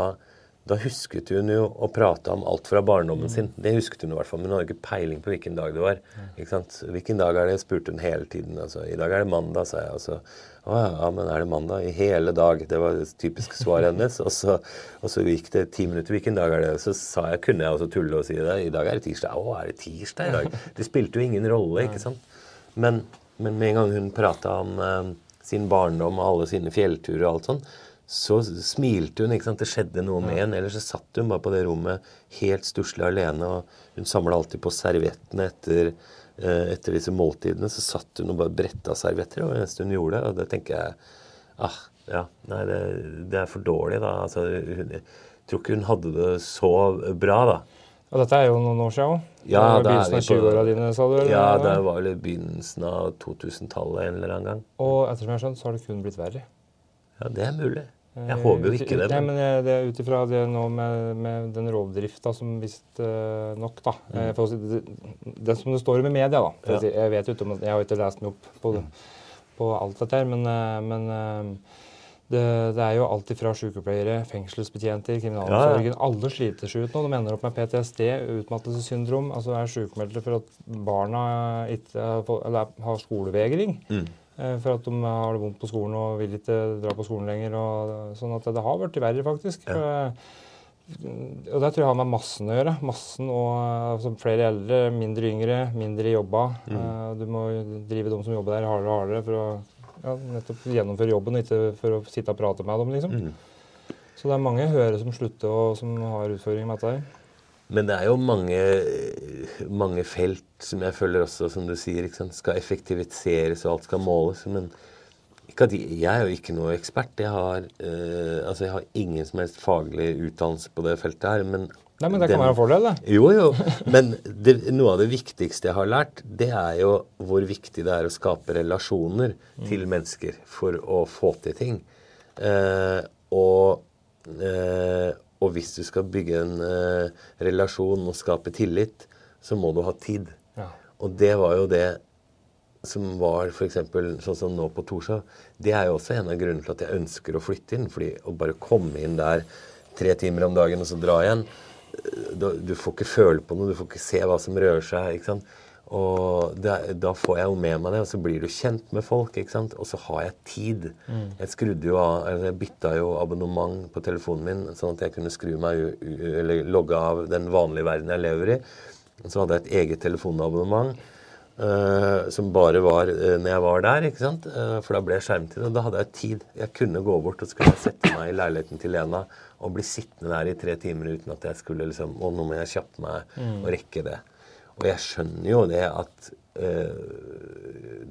da husket hun jo å prate om alt fra barndommen sin. Det husket hun i hvert fall, men hun hadde ikke peiling på hvilken dag det var. ikke sant? Hvilken dag er det, spurte hun hele tiden. altså, I dag er det mandag, sa jeg. altså, å ja, men er det mandag? I hele dag. Det var det typiske svaret hennes. Og så, og så gikk det ti minutter. Hvilken dag er det? Så sa jeg, kunne jeg også tulle og si det. I dag er det tirsdag. Å, er det tirsdag i dag? Det spilte jo ingen rolle, ikke sant? Men, men med en gang hun prata om eh, sin barndom og alle sine fjellturer og alt sånn, så smilte hun. ikke sant? Det skjedde noe med henne. Ellers så satt hun bare på det rommet helt stusslig alene. og Hun samla alltid på serviettene etter, eh, etter disse måltidene. Så satt hun og bare bretta servietter det var det eneste hun gjorde. Og det tenker jeg ah, ja, nei, det, det er for dårlig, da. Altså, hun, jeg tror ikke hun hadde det så bra, da. Og dette er jo noen år siden òg. Ja, begynnelsen av 20-åra dine, sa du? eller? Ja, det var vel begynnelsen av 2000-tallet en eller annen gang. Og ettersom jeg har skjønt, så har det kun blitt verre. Ja, det er mulig. Jeg håper jo ikke det. Nei, Men, men jeg- det er ut ifra det nå med, med den rovdrifta som visstnok, da mm. for å si, det, det som det står om i media, da. Mm. Ja. si, jeg vet jo ikke om, jeg har ikke lest meg opp på, på alt dette her, men, eh, men eh, det, det er jo alt ifra sykepleiere, fengselsbetjenter, kriminalomsorgen. Alle sliter seg ut nå. De ender opp med PTSD, utmattelsessyndrom. Altså er sykemeldte for at barna ikke eller har skolevegring. Mm. Eh, For at de har det vondt på skolen og vil ikke dra på skolen lenger. Og, sånn at det har blitt verre, faktisk. Ja. Eh, og det tror jeg har med massen å gjøre. Massen og altså, flere eldre, mindre yngre, mindre jobba. Mm. Eh, Du må drive de som jobber der, hardere og hardere for å ja, nettopp gjennomføre jobben, og ikke for å sitte og prate med dem. liksom. Mm. Så det er mange høyere som slutter og som har utfordringer med dette. her. Men det er jo mange, mange felt som jeg føler også, som du sier, skal effektiviseres og alt skal måles. Men jeg, er jo ikke noe ekspert. Jeg har, eh, altså jeg har ingen som helst faglig utdannelse på det feltet her. Men, Nei, men det kan den- være en fordel, det. Jo, jo. Men det, noe av det viktigste jeg har lært, det er jo hvor viktig det er å skape relasjoner til mennesker for å få til ting. Eh, og, eh, og hvis du skal bygge en eh, relasjon og skape tillit, så må du ha tid. Ja. Og det var jo det som var f.eks. sånn som nå på Torshov. Det er jo også en av grunnene til at jeg ønsker å flytte inn. fordi å bare komme inn der tre timer om dagen og så dra igjen eh, Du får ikke føle på noe, du får ikke se hva som rører seg. ikke sant? Og er- da får jeg jo med meg det, og så blir du kjent med folk. ikke sant? Og så har jeg tid. Jeg skrudde jo av, eller jeg bytta jo abonnement på telefonen min, sånn at jeg kunne skru meg eller logge av den vanlige verden jeg lever i. Og så hadde jeg et eget telefonabonnement. Uh, som bare var uh, når jeg var der, ikke sant? Uh, for da ble jeg skjermtid. Og da hadde jeg tid. Jeg kunne gå bort og så kunne jeg sette meg i leiligheten til Lena og bli sittende der i tre timer uten at jeg skulle liksom Å, nå må jeg kjappe meg og rekke det. Og jeg skjønner jo det at eh,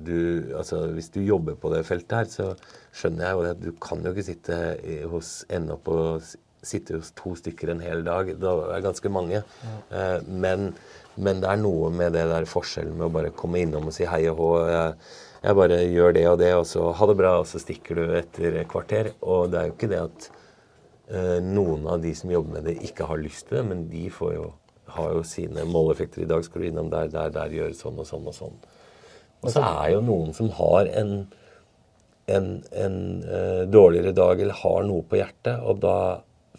du Altså, hvis du jobber på det feltet her, så skjønner jeg jo det at du kan jo ikke sitte i, hos ende opp og sitte hos to stykker en hel dag. Da er det ganske mange. Eh, men, men det er noe med det der forskjellen med å bare komme innom og si hei og hå. Jeg, jeg bare gjør det og det, og så ha det bra, og så stikker du etter et kvarter. Og det er jo ikke det at eh, noen av de som jobber med det, ikke har lyst til det, men de får jo, har jo sine måleffekter. I dag skal du innom der, der, der, gjøre sånn og sånn og sånn. Og så er jo noen som har en, en, en uh, dårligere dag eller har noe på hjertet, og da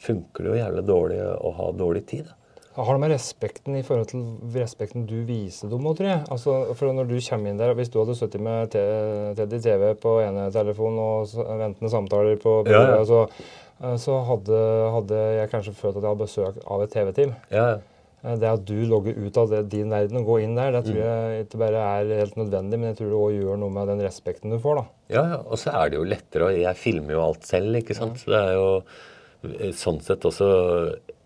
funker det jo jævlig dårlig å ha dårlig tid. Har det med respekten i forhold til respekten du viser dem òg, tror jeg. Altså, for når du kommer inn der, Hvis du hadde sittet med te- Teddy TV på ene telefon og ventende samtaler på Ja, ja. så, eh, så hadde, hadde jeg kanskje følt at jeg hadde besøk av et TV-team. Ja, Eh, Det at du logger ut av det, din verden og går inn der, det Mm. tror jeg ikke bare er helt nødvendig, men jeg tror det òg gjør noe med den respekten du får. da. Ja, ja, og så er det jo lettere, og jeg filmer jo alt selv, ikke sant. Så det er jo eh, sånn sett også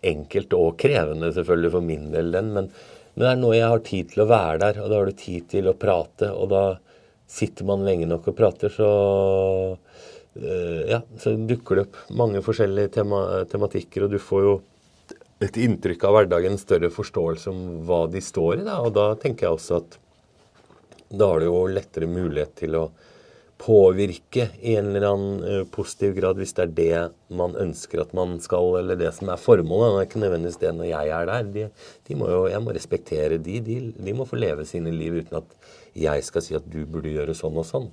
enkelt og krevende selvfølgelig for min del, den. Men, men det er nå jeg har tid til å være der, og da har du tid til å prate, og da sitter man lenge nok og prater, så eh, ja, så dukker det opp mange forskjellige tema tematikker, og du får jo et inntrykk av hverdagen, en større forståelse om hva de står i. Da. Og da tenker jeg også at da har du jo lettere mulighet til å påvirke i en eller annen eh, positiv grad, hvis det er det man ønsker at man skal, eller det som er formålet. Det er ikke nødvendigvis det når jeg er der. De, de må jo, jeg må respektere de, de. De må få leve sine liv uten at jeg skal si at du burde gjøre sånn og sånn.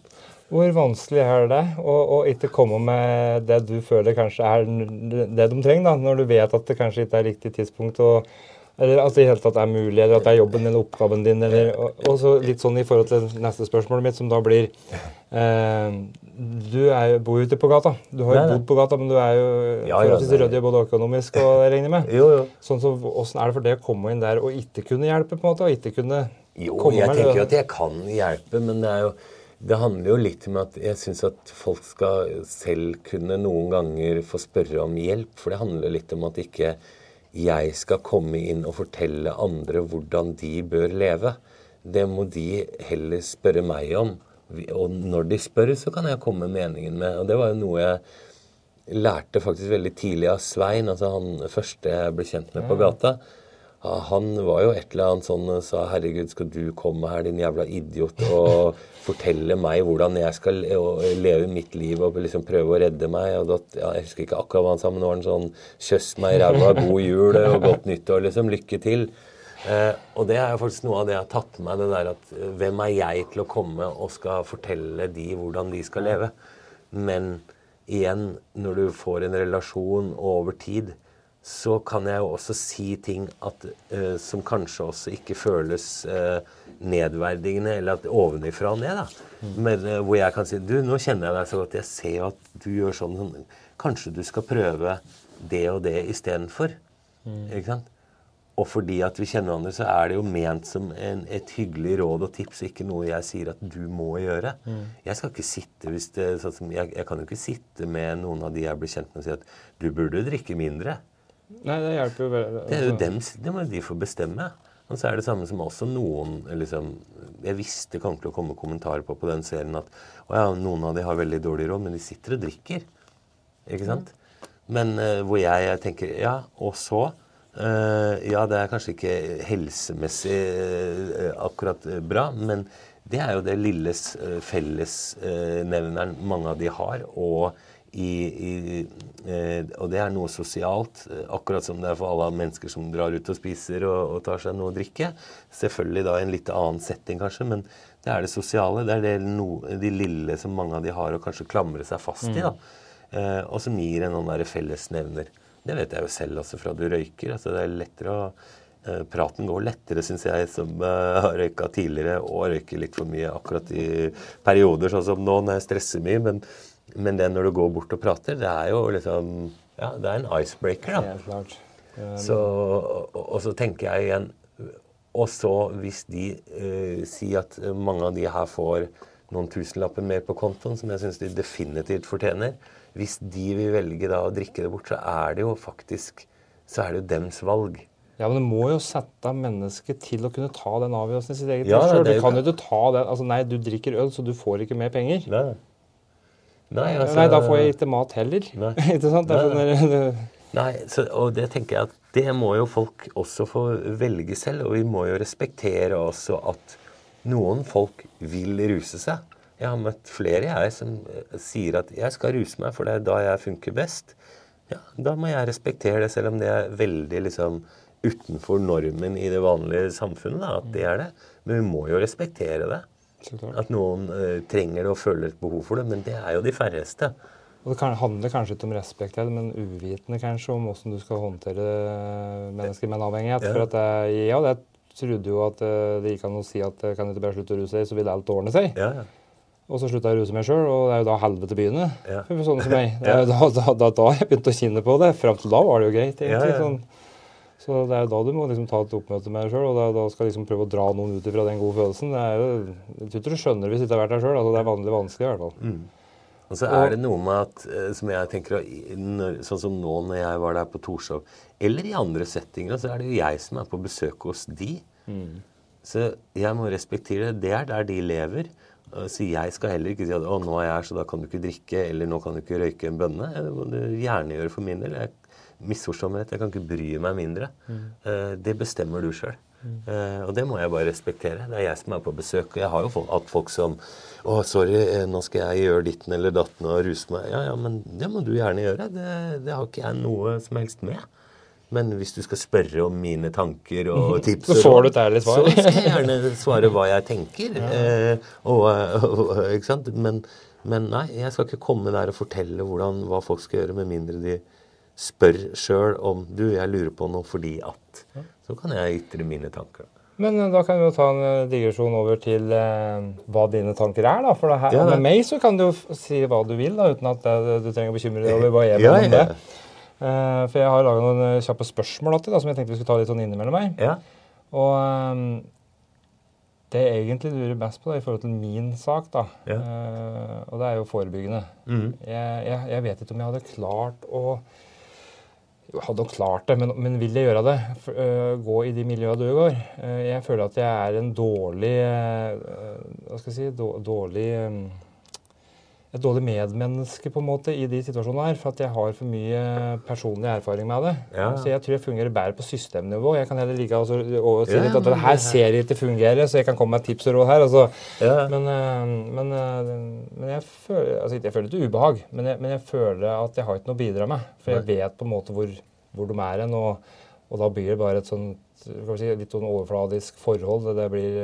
Hvor vanskelig er det å, å ikke komme med det du føler kanskje er det de trenger, da, når du vet at det kanskje ikke er riktig tidspunkt? og eller at det i hele tatt er mulig, eller at det er jobben eller oppgaven din. Eller, og, så litt sånn i forhold til neste spørsmålet mitt, som da blir eh, Du er bor jo ikke på gata. Du har jo bodd på gata, men du er jo ja, forholdsvis ryddig både økonomisk og jeg regner med. Jo, jo. Sånn så, Åssen er det for det å komme inn der og ikke kunne hjelpe, på en måte? og ikke kunne jo, komme jeg tenker jo at jeg kan hjelpe, men det er jo det handler jo litt om at jeg syns at folk skal selv kunne noen ganger få spørre om hjelp. For det handler litt om at ikke jeg skal komme inn og fortelle andre hvordan de bør leve. Det må de heller spørre meg om. Og når de spør, så kan jeg komme meningen med. Og det var jo noe jeg lærte faktisk veldig tidlig av Svein, altså han første jeg ble kjent med på gata. Han var jo et eller annet sånn sa 'Herregud, skal du komme her, din jævla idiot', og fortelle meg hvordan jeg skal leve mitt liv og liksom prøve å redde meg. Og da, ja, jeg husker ikke akkurat hva han sa, men nå var han sånn 'Kjøss meg i ræva, god jul og godt nyttår', liksom. Lykke til. Eh, og det er jo faktisk noe av det jeg har tatt med meg, det der at eh, hvem er jeg til å komme og skal fortelle de hvordan de skal leve? Men igjen, når du får en relasjon over tid, så kan jeg jo også si ting at, uh, som kanskje også ikke føles uh, nedverdigende, eller at ovenifra og ned. da. Mm. Men uh, hvor jeg kan si du, nå kjenner jeg deg så godt, jeg ser jo at du gjør sånn, sånn. Kanskje du skal prøve det og det istedenfor. Mm. Ikke sant? Og fordi at vi kjenner hverandre, så er det jo ment som en, et hyggelig råd og tips, ikke noe jeg sier at du må gjøre. Mm. Jeg skal ikke sitte hvis det, sånn som, jeg, jeg, kan jo ikke sitte med noen av de jeg blir kjent med og si at du burde drikke mindre. Nei, det hjelper jo veldig. Altså. Det er jo dem, det må de få bestemme. Og så er det samme som også noen liksom, Jeg visste kom til å komme kommentarer på på den serien at ja, noen av de har veldig dårlig råd, men de sitter og drikker. Ikke sant? Mm. Men uh, hvor jeg, jeg, tenker Ja, og så? Uh, ja, det er kanskje ikke helsemessig uh, akkurat bra, men det er jo det lilles fellesnevneren mange av de har. og i, i, eh, og det er noe sosialt, eh, akkurat som det er for alle mennesker som drar ut og spiser og, og tar seg noe å drikke. Selvfølgelig da i en litt annen setting, kanskje, men det er det sosiale. Det er det no, de lille som mange av de har å kanskje klamre seg fast i. da, eh, Og som gir en sånn fellesnevner. Det vet jeg jo selv også fra du røyker. altså Det er lettere å eh, Praten går lettere, syns jeg, som har røyka tidligere og røyker litt for mye akkurat i perioder, sånn som nå når jeg stresser mye. men men det når du går bort og prater, det er jo liksom Ja, det er en icebreaker, da. Helt klart. Um, så, og, og, så tenker jeg igjen Og så hvis de uh, sier at mange av de her får noen tusenlapper mer på kontoen, som jeg syns de definitivt fortjener Hvis de vil velge da å drikke det bort, så er det jo faktisk så er det jo dems valg. Ja, men du må jo sette mennesket til å kunne ta den avgjørelsen i sitt eget ja, liv Du kan jo ikke ta den Altså, nei, du drikker øl, så du får ikke mer penger. Nei. Nei, altså, Nei, da får jeg ikke mat heller. Nei. ikke sant? Nei, nei. Nei så, og det tenker jeg at det må jo folk også få velge selv. Og vi må jo respektere også at noen folk vil ruse seg. Jeg har møtt flere jeg som eh, sier at 'jeg skal ruse meg, for det er da jeg funker best'. Ja, Da må jeg respektere det, selv om det er veldig liksom utenfor normen i det vanlige samfunnet. Da, at det er det. Men vi må jo respektere det. At noen uh, trenger det og føler et behov for det. Men det er jo de færreste. Og Det kan, handler kanskje ikke om respekt, men uvitende kanskje om hvordan du skal håndtere mennesker med en avhengighet. Ja. For at jeg, ja, jeg trodde jo at uh, det gikk an å si at kan kan ikke bare slutte å ruse deg, så vil alt ordne seg. Ja, ja. Og så slutta jeg å ruse meg sjøl, og det er jo da helvete begynner. Ja. For sånne som meg. Det da, da, da, da jeg begynte å kjenne på det. Fram til da var det jo greit. egentlig. Sånn. Så det er jo da du må liksom ta et oppmøte med deg sjøl, og da, da skal liksom prøve å dra noen ut ifra den gode følelsen. Det er jo, jeg tror ikke du skjønner hvis du ikke har vært der sjøl. Altså, det er vanlig vanskelig i hvert fall. Mm. Og så er det noe med at, eh, som jeg tenker, Sånn som nå når jeg var der på Torshov, eller i andre settinger, så er det jo jeg som er på besøk hos de. Mm. Så jeg må respektere det. Det er der de lever. Så jeg skal heller ikke si at å, nå er jeg her, så da kan du ikke drikke, eller nå kan du ikke røyke en bønne. Det må du gjerne gjøre for min del. Jeg misforstå meg rett, jeg kan ikke bry meg mindre. Mm. Uh, det bestemmer du sjøl. Mm. Uh, og det må jeg bare respektere. Det er jeg som er på besøk. Og jeg har jo hatt folk som Å, sorry, eh, nå skal jeg gjøre ditten eller datten og ruse meg. Ja, ja, men det må du gjerne gjøre. Det, det har ikke jeg noe som helst med. Men hvis du skal spørre om mine tanker og tips Så får du et ærlig svar. Så skal jeg gjerne svare hva jeg tenker. Eh, og, og, ikke sant? Men, men, nei, jeg skal ikke komme der og fortelle hvordan, hva folk skal gjøre, med mindre de spør sjøl om Du, jeg lurer på noe fordi at Så kan jeg ytre mine tanker. Men eh, da kan vi jo ta en eh, digresjon over til eh, hva dine tanker er. da. For her, ja, med meg så kan du jo si hva du vil, da, uten at det, du trenger å bekymre deg over hva jeg mener om det. Eh, for jeg har laga noen kjappe spørsmål da, som jeg tenkte vi skulle ta litt sånn innimellom her. Ja. Og um, det jeg egentlig lurer best på da, i forhold til min sak, da, ja. uh, og det er jo forebyggende mm. jeg, jeg, jeg, vet ikke om jeg hadde klart å jo, hadde nok klart det, men, men, vil jeg gjøre det? Uh, gå i de miljøene du går? Uh, jeg føler at jeg er en dårlig uh, Hva skal jeg si Dårlig et dårlig medmenneske på en måte i de situasjonene her, for at jeg har for mye personlig erfaring med det. Ja. Så jeg tror jeg fungerer bedre på systemnivå. Jeg kan heller like altså, og si litt at det her ser jeg ikke fungere, så jeg kan komme med tips og råd her. Altså. Ja. Men, men, men, jeg føler altså, jeg føler ikke ubehag, men jeg, men jeg, føler at jeg har ikke noe å bidra med. For jeg vet på en måte hvor, hvor de er hen, og, og, da blir det bare et sånt Si, litt sånn overfladisk forhold. Det blir,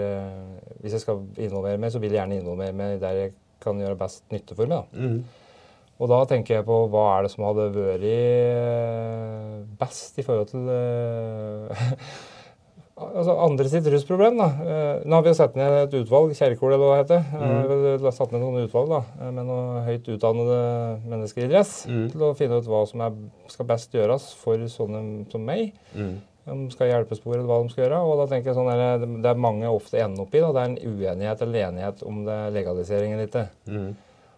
hvis jeg skal involvere meg, så vil jeg gjerne involvere meg der jeg kan gjøre best nytte for meg. Mm. Og da tenker jeg på hva er det som hadde vært eh, best i forhold til uh, altså andre sitt rusproblem. da. Uh, nå har vi jo satt ned et utvalg, Kjerkol eller hva det heter. Mm. Satt ned noen utvalg da, med noen høyt utdannede mennesker i dress mm. til å finne ut hva som er, skal best gjøres for sånne som meg. Mm. De skal hjelpespore hva de skal gjøre. og da tenker jeg sånn der, Det er mange ofte ender opp i. Da. Det er en uenighet eller enighet om det er legalisering eller ikke. Mm.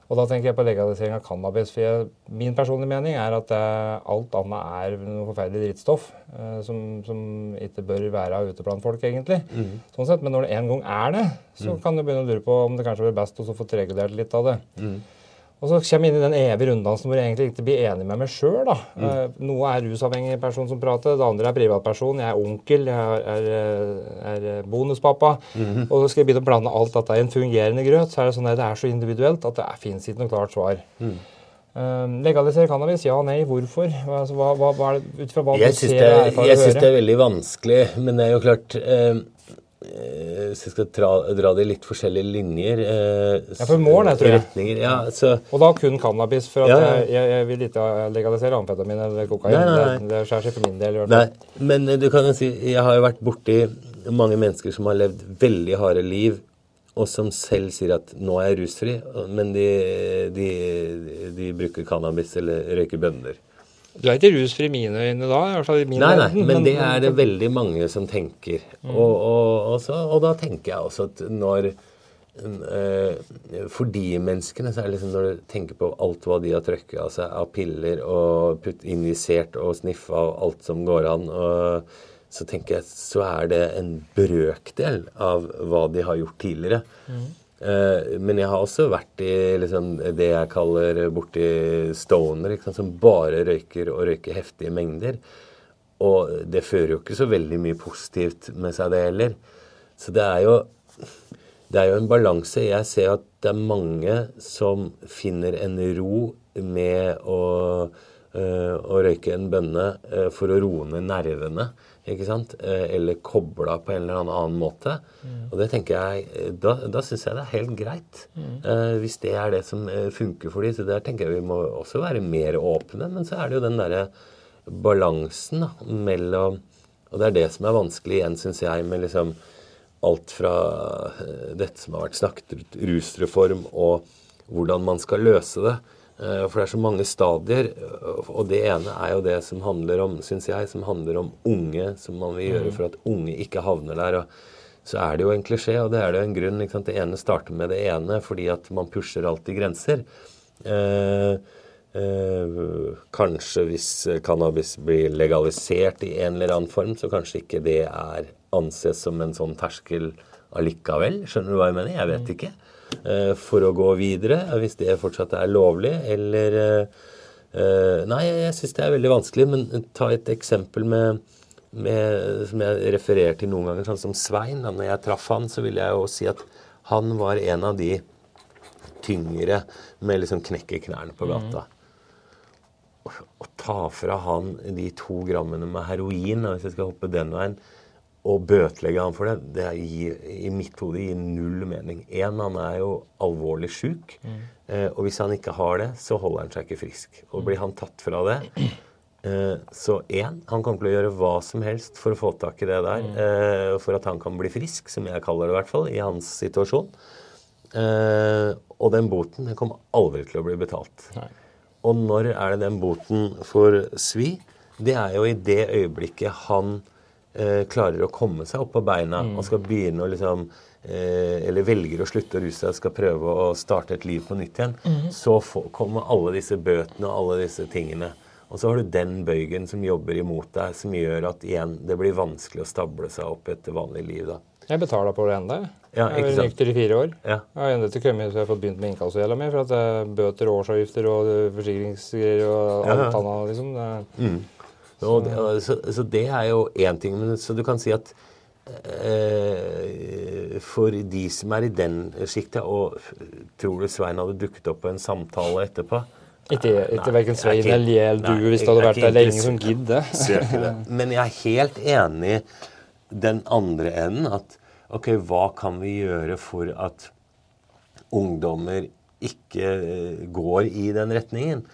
Og da tenker jeg på legalisering av cannabis. for jeg, Min personlige mening er at det, alt annet er noe forferdelig drittstoff eh, som, som, ikke bør være ute blant folk, egentlig. Mm. Sånn sett, Men når det en gang er det, så mm. kan du begynne å lure på om det kanskje blir best å få tregulert litt av det. Mm. Og så kommer jeg inn i den evige runddansen hvor jeg egentlig ikke blir enig med meg sjøl. Mm. Uh, noe er rusavhengig person som prater, det andre er privatperson. Jeg er onkel, jeg er, er, er bonuspappa. Mm. Og så skal jeg begynne å blande alt dette i en fungerende grøt. Så er det sånn at det er så individuelt at det fins ikke noe klart svar. Mm. Uh, legalisere cannabis? Ja, nei. Hvorfor? Altså, hva, hva, hva, ut fra hva jeg du ser, det, Jeg syns det er veldig vanskelig, men det er jo klart Eh, hvis jeg skal dra, dra det i litt forskjellige linjer eh, Ja, for mål, jeg tror jeg. Ja, så, og da kun cannabis, for at ja, jeg, jeg, jeg, vil ikke legalisere amfetamin eller kokain. Nei, nei, nei. Det, det skjer seg for min del. Nei, men du kan jo si, jeg har jo vært borti mange mennesker som har levd veldig harde liv, og som selv sier at 'nå er jeg rusfri', men de, de, de bruker cannabis eller røyker bønner. Du er ikke rusfri i mine øyne da? i hvert fall i mine Nei, nei, men, men det er det veldig mange som tenker. Mm. Og, og, også, og, da tenker jeg også at når uh, For de menneskene så er det liksom når du tenker på alt hva de har trøkket altså, av piller og putt, injisert og sniffa og alt som går an, og, så tenker jeg så er det en brøkdel av hva de har gjort tidligere. Mm. Eh, men jeg har også vært i liksom, det jeg kaller borti stoner, som bare røyker og røyker heftige mengder. Og det fører jo ikke så veldig mye positivt med seg, det heller. Så det er jo, det er jo en balanse. Jeg ser at det er mange som finner en ro med å, øh, å røyke en bønne øh, for å roe ned nervene ikke sant? Eh, eller kobla på en eller annen måte. Mm. Og det tenker jeg, eh, Da, da syns jeg det er helt greit. Mm. Eh, hvis det er det som eh, funker for dem. Så der tenker jeg vi må også være mer åpne. Men så er det jo den derre balansen da, mellom Og det er det som er vanskelig igjen, syns jeg, med liksom alt fra dette som har vært snakket rusreform, og hvordan man skal løse det. Eh, for det er så mange stadier. Og det ene er jo det som handler om synes jeg, som handler om unge, som man vil gjøre mm. for at unge ikke havner der. og så er det jo en klisjé, og det er det en grunn. Det ene starter med det ene fordi at man pusher alltid grenser. Eh, eh, kanskje hvis cannabis blir legalisert i en eller annen form, så kanskje ikke det er anses som en sånn terskel allikevel. Skjønner du hva jeg mener? Jeg vet mm. ikke. Eh, for å gå videre, hvis det fortsatt er lovlig, eller eh, Nei, jeg syns det er veldig vanskelig, men ta et eksempel med, med som jeg refererer til noen ganger, sånn som Svein. Da når jeg traff han, så ville jeg jo si at han var en av de tyngre med liksom knekke knærne på gata. Mm. å ta fra han de to grammene med heroin, hvis jeg skal hoppe den veien, og bøtelegge han for det, det gir, i mitt hode gir null mening. Én, han er jo alvorlig sjuk. Mm. Eh, og hvis han ikke har det, så holder han seg ikke frisk. Og blir han tatt fra det eh, Så én, han kommer til å gjøre hva som helst for å få tak i det der. Mm. Eh, for at han kan bli frisk, som jeg kaller det i hvert fall, i hans situasjon. Og den boten den kommer aldri til å bli betalt. Nei. Og når er det den boten får svi? Det er jo i det øyeblikket han eh, klarer å komme seg opp på beina mm. og skal begynne å liksom eh, Eller velger å slutte å ruse seg, skal prøve å starte et liv på nytt igjen. Mm. Så får, kommer alle disse bøtene og alle disse tingene. Og så har du den bøygen som jobber imot deg, som gjør at igjen, det blir vanskelig å stable seg opp et vanlig liv. da. Jeg betaler på det ennå. Ja, jeg har nykter i fire år. Ja. Jeg har ennå ikke kommet så jeg har fått begynt med innkassogjelda mi. For at det er bøter årsavgifter og forsikringsgreier og alt ja, ja. annet. liksom. Det, Mm. Så. Det, så, så, det er jo én ting. Men, så du kan si at eh, for de som er i den sjiktet Og tror du Svein hadde dukket opp på en samtale etterpå? Ikke, ikke verken Svein eller du, hvis det hadde vært der. Det er ingen som gidder. Men jeg er helt enig den andre enden. At ok, hva kan vi gjøre for at ungdommer ikke eh, går i den retningen?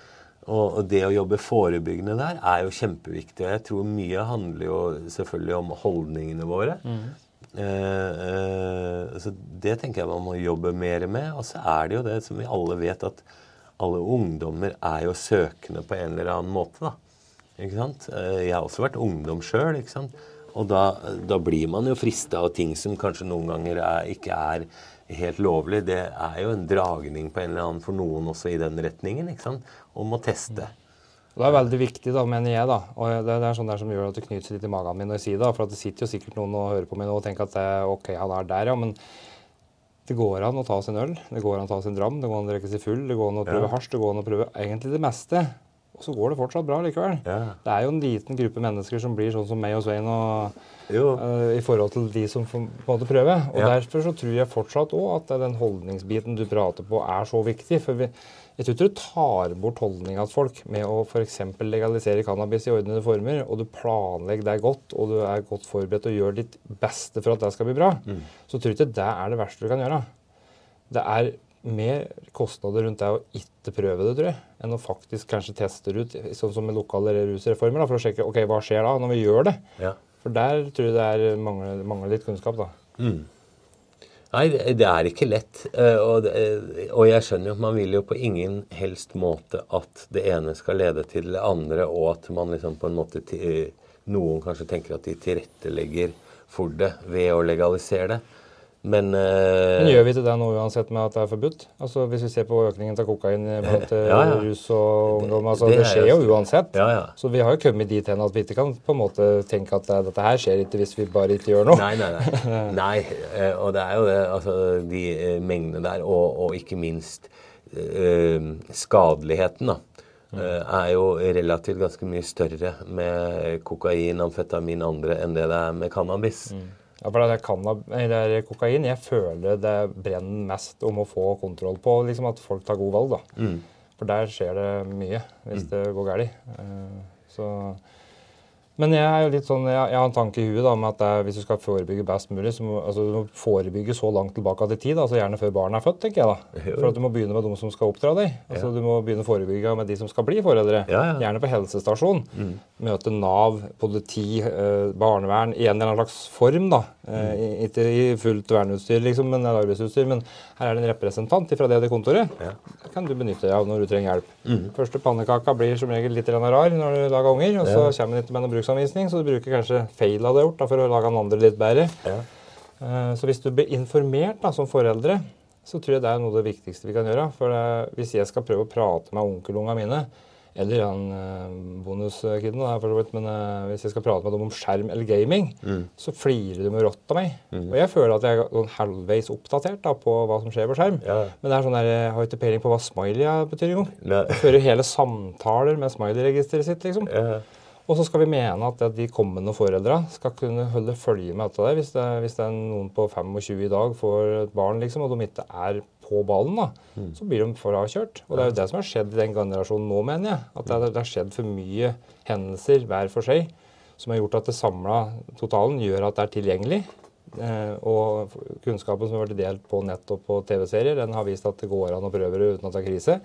Og det å jobbe forebyggende der er jo kjempeviktig. Og jeg tror mye handler jo selvfølgelig om holdningene våre. Mm. Eh, eh, så det tenker jeg man må jobbe mer med. Og så er det jo det som vi alle vet, at alle ungdommer er jo søkende på en eller annen måte. da. Ikke sant? Eh, jeg har også vært ungdom sjøl. Og da, da, blir man jo frista av ting som kanskje noen ganger er, ikke er helt lovlig. Det er jo en dragning på en eller annen for noen også i den retningen, ikke sant? om å teste. Det er veldig viktig, da, mener jeg. da, og Det er sånn der som gjør at det knyter litt i magen min når jeg sier det. For det sitter jo sikkert noen og hører på meg nå og tenker at det, ok, han er der, ja. men det går an å ta seg en øl, det går an å ta seg en dram, det går an å drikke seg full, det går an å prøve ja. hasj, det går an å prøve egentlig det meste. Så går det fortsatt bra likevel. Ja. Det er jo en liten gruppe mennesker som blir sånn som meg og Svein og, uh, i forhold til de som får på en måte prøve. Og ja. Derfor så tror jeg fortsatt òg at den holdningsbiten du prater på, er så viktig. For vi, jeg tror ikke du tar bort holdninga til folk med å f.eks. legalisere cannabis i ordnede former, og du planlegger deg godt, og du er godt forberedt og gjør ditt beste for at det skal bli bra, mm. så tror jeg ikke det er det verste du kan gjøre. Det er mer kostnader rundt det å ikke prøve det, tror jeg, enn å faktisk kanskje teste ut, sånn som med lokale rusreformer, da, for å sjekke ok, hva skjer da når vi gjør det. Ja. For der tror jeg det er mangler, mangler litt kunnskap. da. Mm. Nei, det er ikke lett. Eh, og, jeg skjønner jo at man vil jo på ingen helst måte at det ene skal lede til det andre, og at man liksom på en måte Noen kanskje tenker at de tilrettelegger for det ved å legalisere det. Men, uh, Men, gjør vi ikke det nå uansett med at det er forbudt? Altså Hvis vi ser på økningen av kokain blant ja, ja. rus og ungdom altså, det, det, skjer jo uansett. Ja, ja. Så vi har jo kommet dit hen at vi ikke kan på en måte tenke at dette her skjer ikke hvis vi bare ikke gjør noe. Nei, nei, nei. nei eh, og det er jo det, altså de eh, mengdene der, og, og ikke minst uh, skadeligheten, da. Mm. er jo relativt ganske mye større med kokain, amfetamin og andre enn det det er med cannabis. Mm. Ja, for det er, cannab, det er kokain jeg føler det brenner mest om å få kontroll på. liksom At folk tar gode valg. da. Mm. For der skjer det mye hvis mm. det går galt. Uh, så men jeg er jo litt sånn, jeg, jeg har en tanke i huet da, om at er, hvis du skal forebygge best mulig, så må altså, du må forebygge så langt tilbake i tid. altså Gjerne før barnet er født. tenker jeg da. For at Du må begynne med de som skal oppdra deg. altså. Du må begynne å forebygge med de som skal bli foreldre. Ja, ja. Gjerne på helsestasjon. Mm. Møte Nav, politi, eh, barnevern i en eller annen slags form. da. Eh, mm. Ikke i fullt verneutstyr, liksom, men arbeidsutstyr. Men her er det en representant fra det, det kontoret. Ja. Det kan du benytte deg av når du trenger hjelp. Mm. Første pannekaka blir som regel litt rar når du lager unger, og så kommer den ikke med noe bruksanvisning, så du bruker kanskje feil av det gjort da, for å lage den andre litt bedre. Ja. Uh, så hvis du blir informert da, som foreldre, så tror jeg det er noe av det viktigste vi kan gjøre. For det, hvis jeg skal prøve å prate med onkelungene mine, eller han uh, bonuskiden, men uh, hvis jeg skal prate med dem om skjerm eller gaming, mm. så flirer de rått av meg. Mm. Og jeg føler at jeg er sånn halvveis oppdatert da, på hva som skjer på skjerm. Ja. Men det er sånn der, jeg har ikke peiling på hva smiley betyr engang. Fører hele samtaler med smiley-registeret sitt, liksom. Ja. Og så skal vi mene at de kommende foreldra skal kunne holde følge med dette. Hvis det, hvis det er noen på 25 i dag får et barn, liksom, og de ikke er på ballen, da, Mm. så blir de frakjørt. Og det er jo det som har skjedd i den generasjonen nå, mener jeg. At det, det har skjedd for mye hendelser hver for seg som har gjort at det samla totalen gjør at det er tilgjengelig. Eh, og kunnskapen som har vært delt på nett og på TV-serier, den har vist at det går an å prøve det uten at det er krise.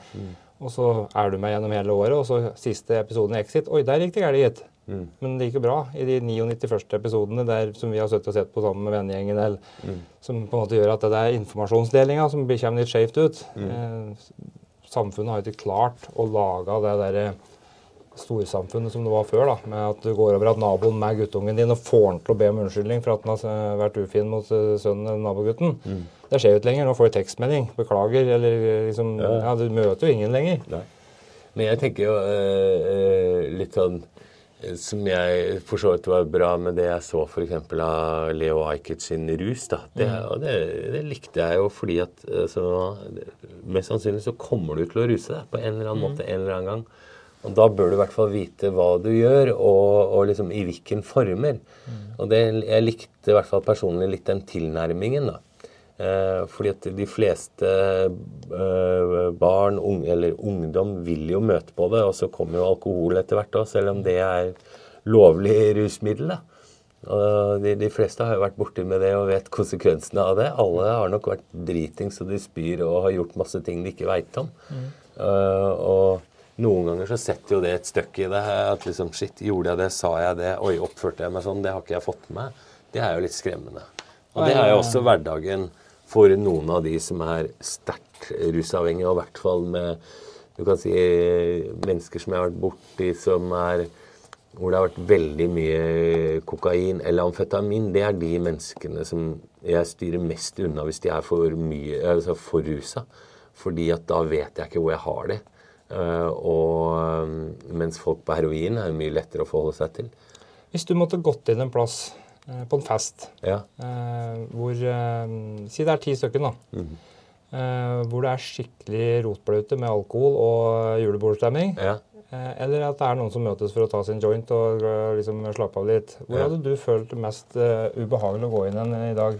Og så er du med gjennom hele året, og så siste episoden i Exit Oi, der gikk det galt, gitt. Mm. Men det gikk jo bra i de 99 første episodene der, som vi har sittet og sett på sammen med vennegjengen. eller Som på en måte gjør at det er informasjonsdelinga som kommer litt skjevt ut. Eh, samfunnet har ikke klart å lage det derre storsamfunnet som det var før. da, Med at du går over at naboen med guttungen din og får han til å be om unnskyldning for at han har eh, vært ufin mot eh, sønnen eller nabogutten. Det skjer jo ikke lenger. Nå får du tekstmelding. Beklager. Eller liksom Ja. Ja, du møter jo ingen lenger. Nei. Men jeg tenker jo eh, eh, litt sånn eh, som jeg for så vidt var bra med det jeg så f.eks. av Leo Ajkic sin rus. da. Det, og det, det likte jeg jo fordi at så, Mest sannsynlig så kommer du til å ruse deg på en eller annen måte en eller annen gang. Og da bør du i hvert fall vite hva du gjør, og, og liksom i hvilken former. Og det, jeg likte i hvert fall personlig litt den tilnærmingen. da. Eh, fordi at de fleste eh, barn unge, eller ungdom vil jo møte på det, og så kommer jo alkohol etter hvert òg, selv om det er lovlig rusmiddel. da. Og de, de fleste har jo vært borti med det og vet konsekvensene av det. Alle har nok vært dritings og de spyr og har gjort masse ting de ikke veit om. Eh, og noen ganger så setter jo det et støkk i det. At liksom Shit, gjorde jeg det? Sa jeg det? Oi, oppførte jeg meg sånn? Det har ikke jeg fått med meg. Det er jo litt skremmende. Og det er jo også hverdagen for noen av de som er sterkt rusavhengige, og i hvert fall med du kan si, mennesker som jeg har vært borti, som er hvor det har vært veldig mye kokain eller amfetamin, det er de menneskene som jeg styrer mest unna hvis de er for mye, altså for rusa. Fordi at da vet jeg ikke hvor jeg har de. Eh, og eh, mens folk på heroin er det mye lettere å forholde seg til. Hvis du måtte gått inn en plass eh, på en fest Ja. eh, hvor eh, Si det er ti stykker, da. eh, hvor det er skikkelig rotblaute med alkohol og julebordstemning. ja. Eh, eller at det er noen som møtes for å ta sin joint og eh, liksom slappe av litt. Hvor Ja. hadde du følt det mest eh, ubehagelig å gå inn en i dag?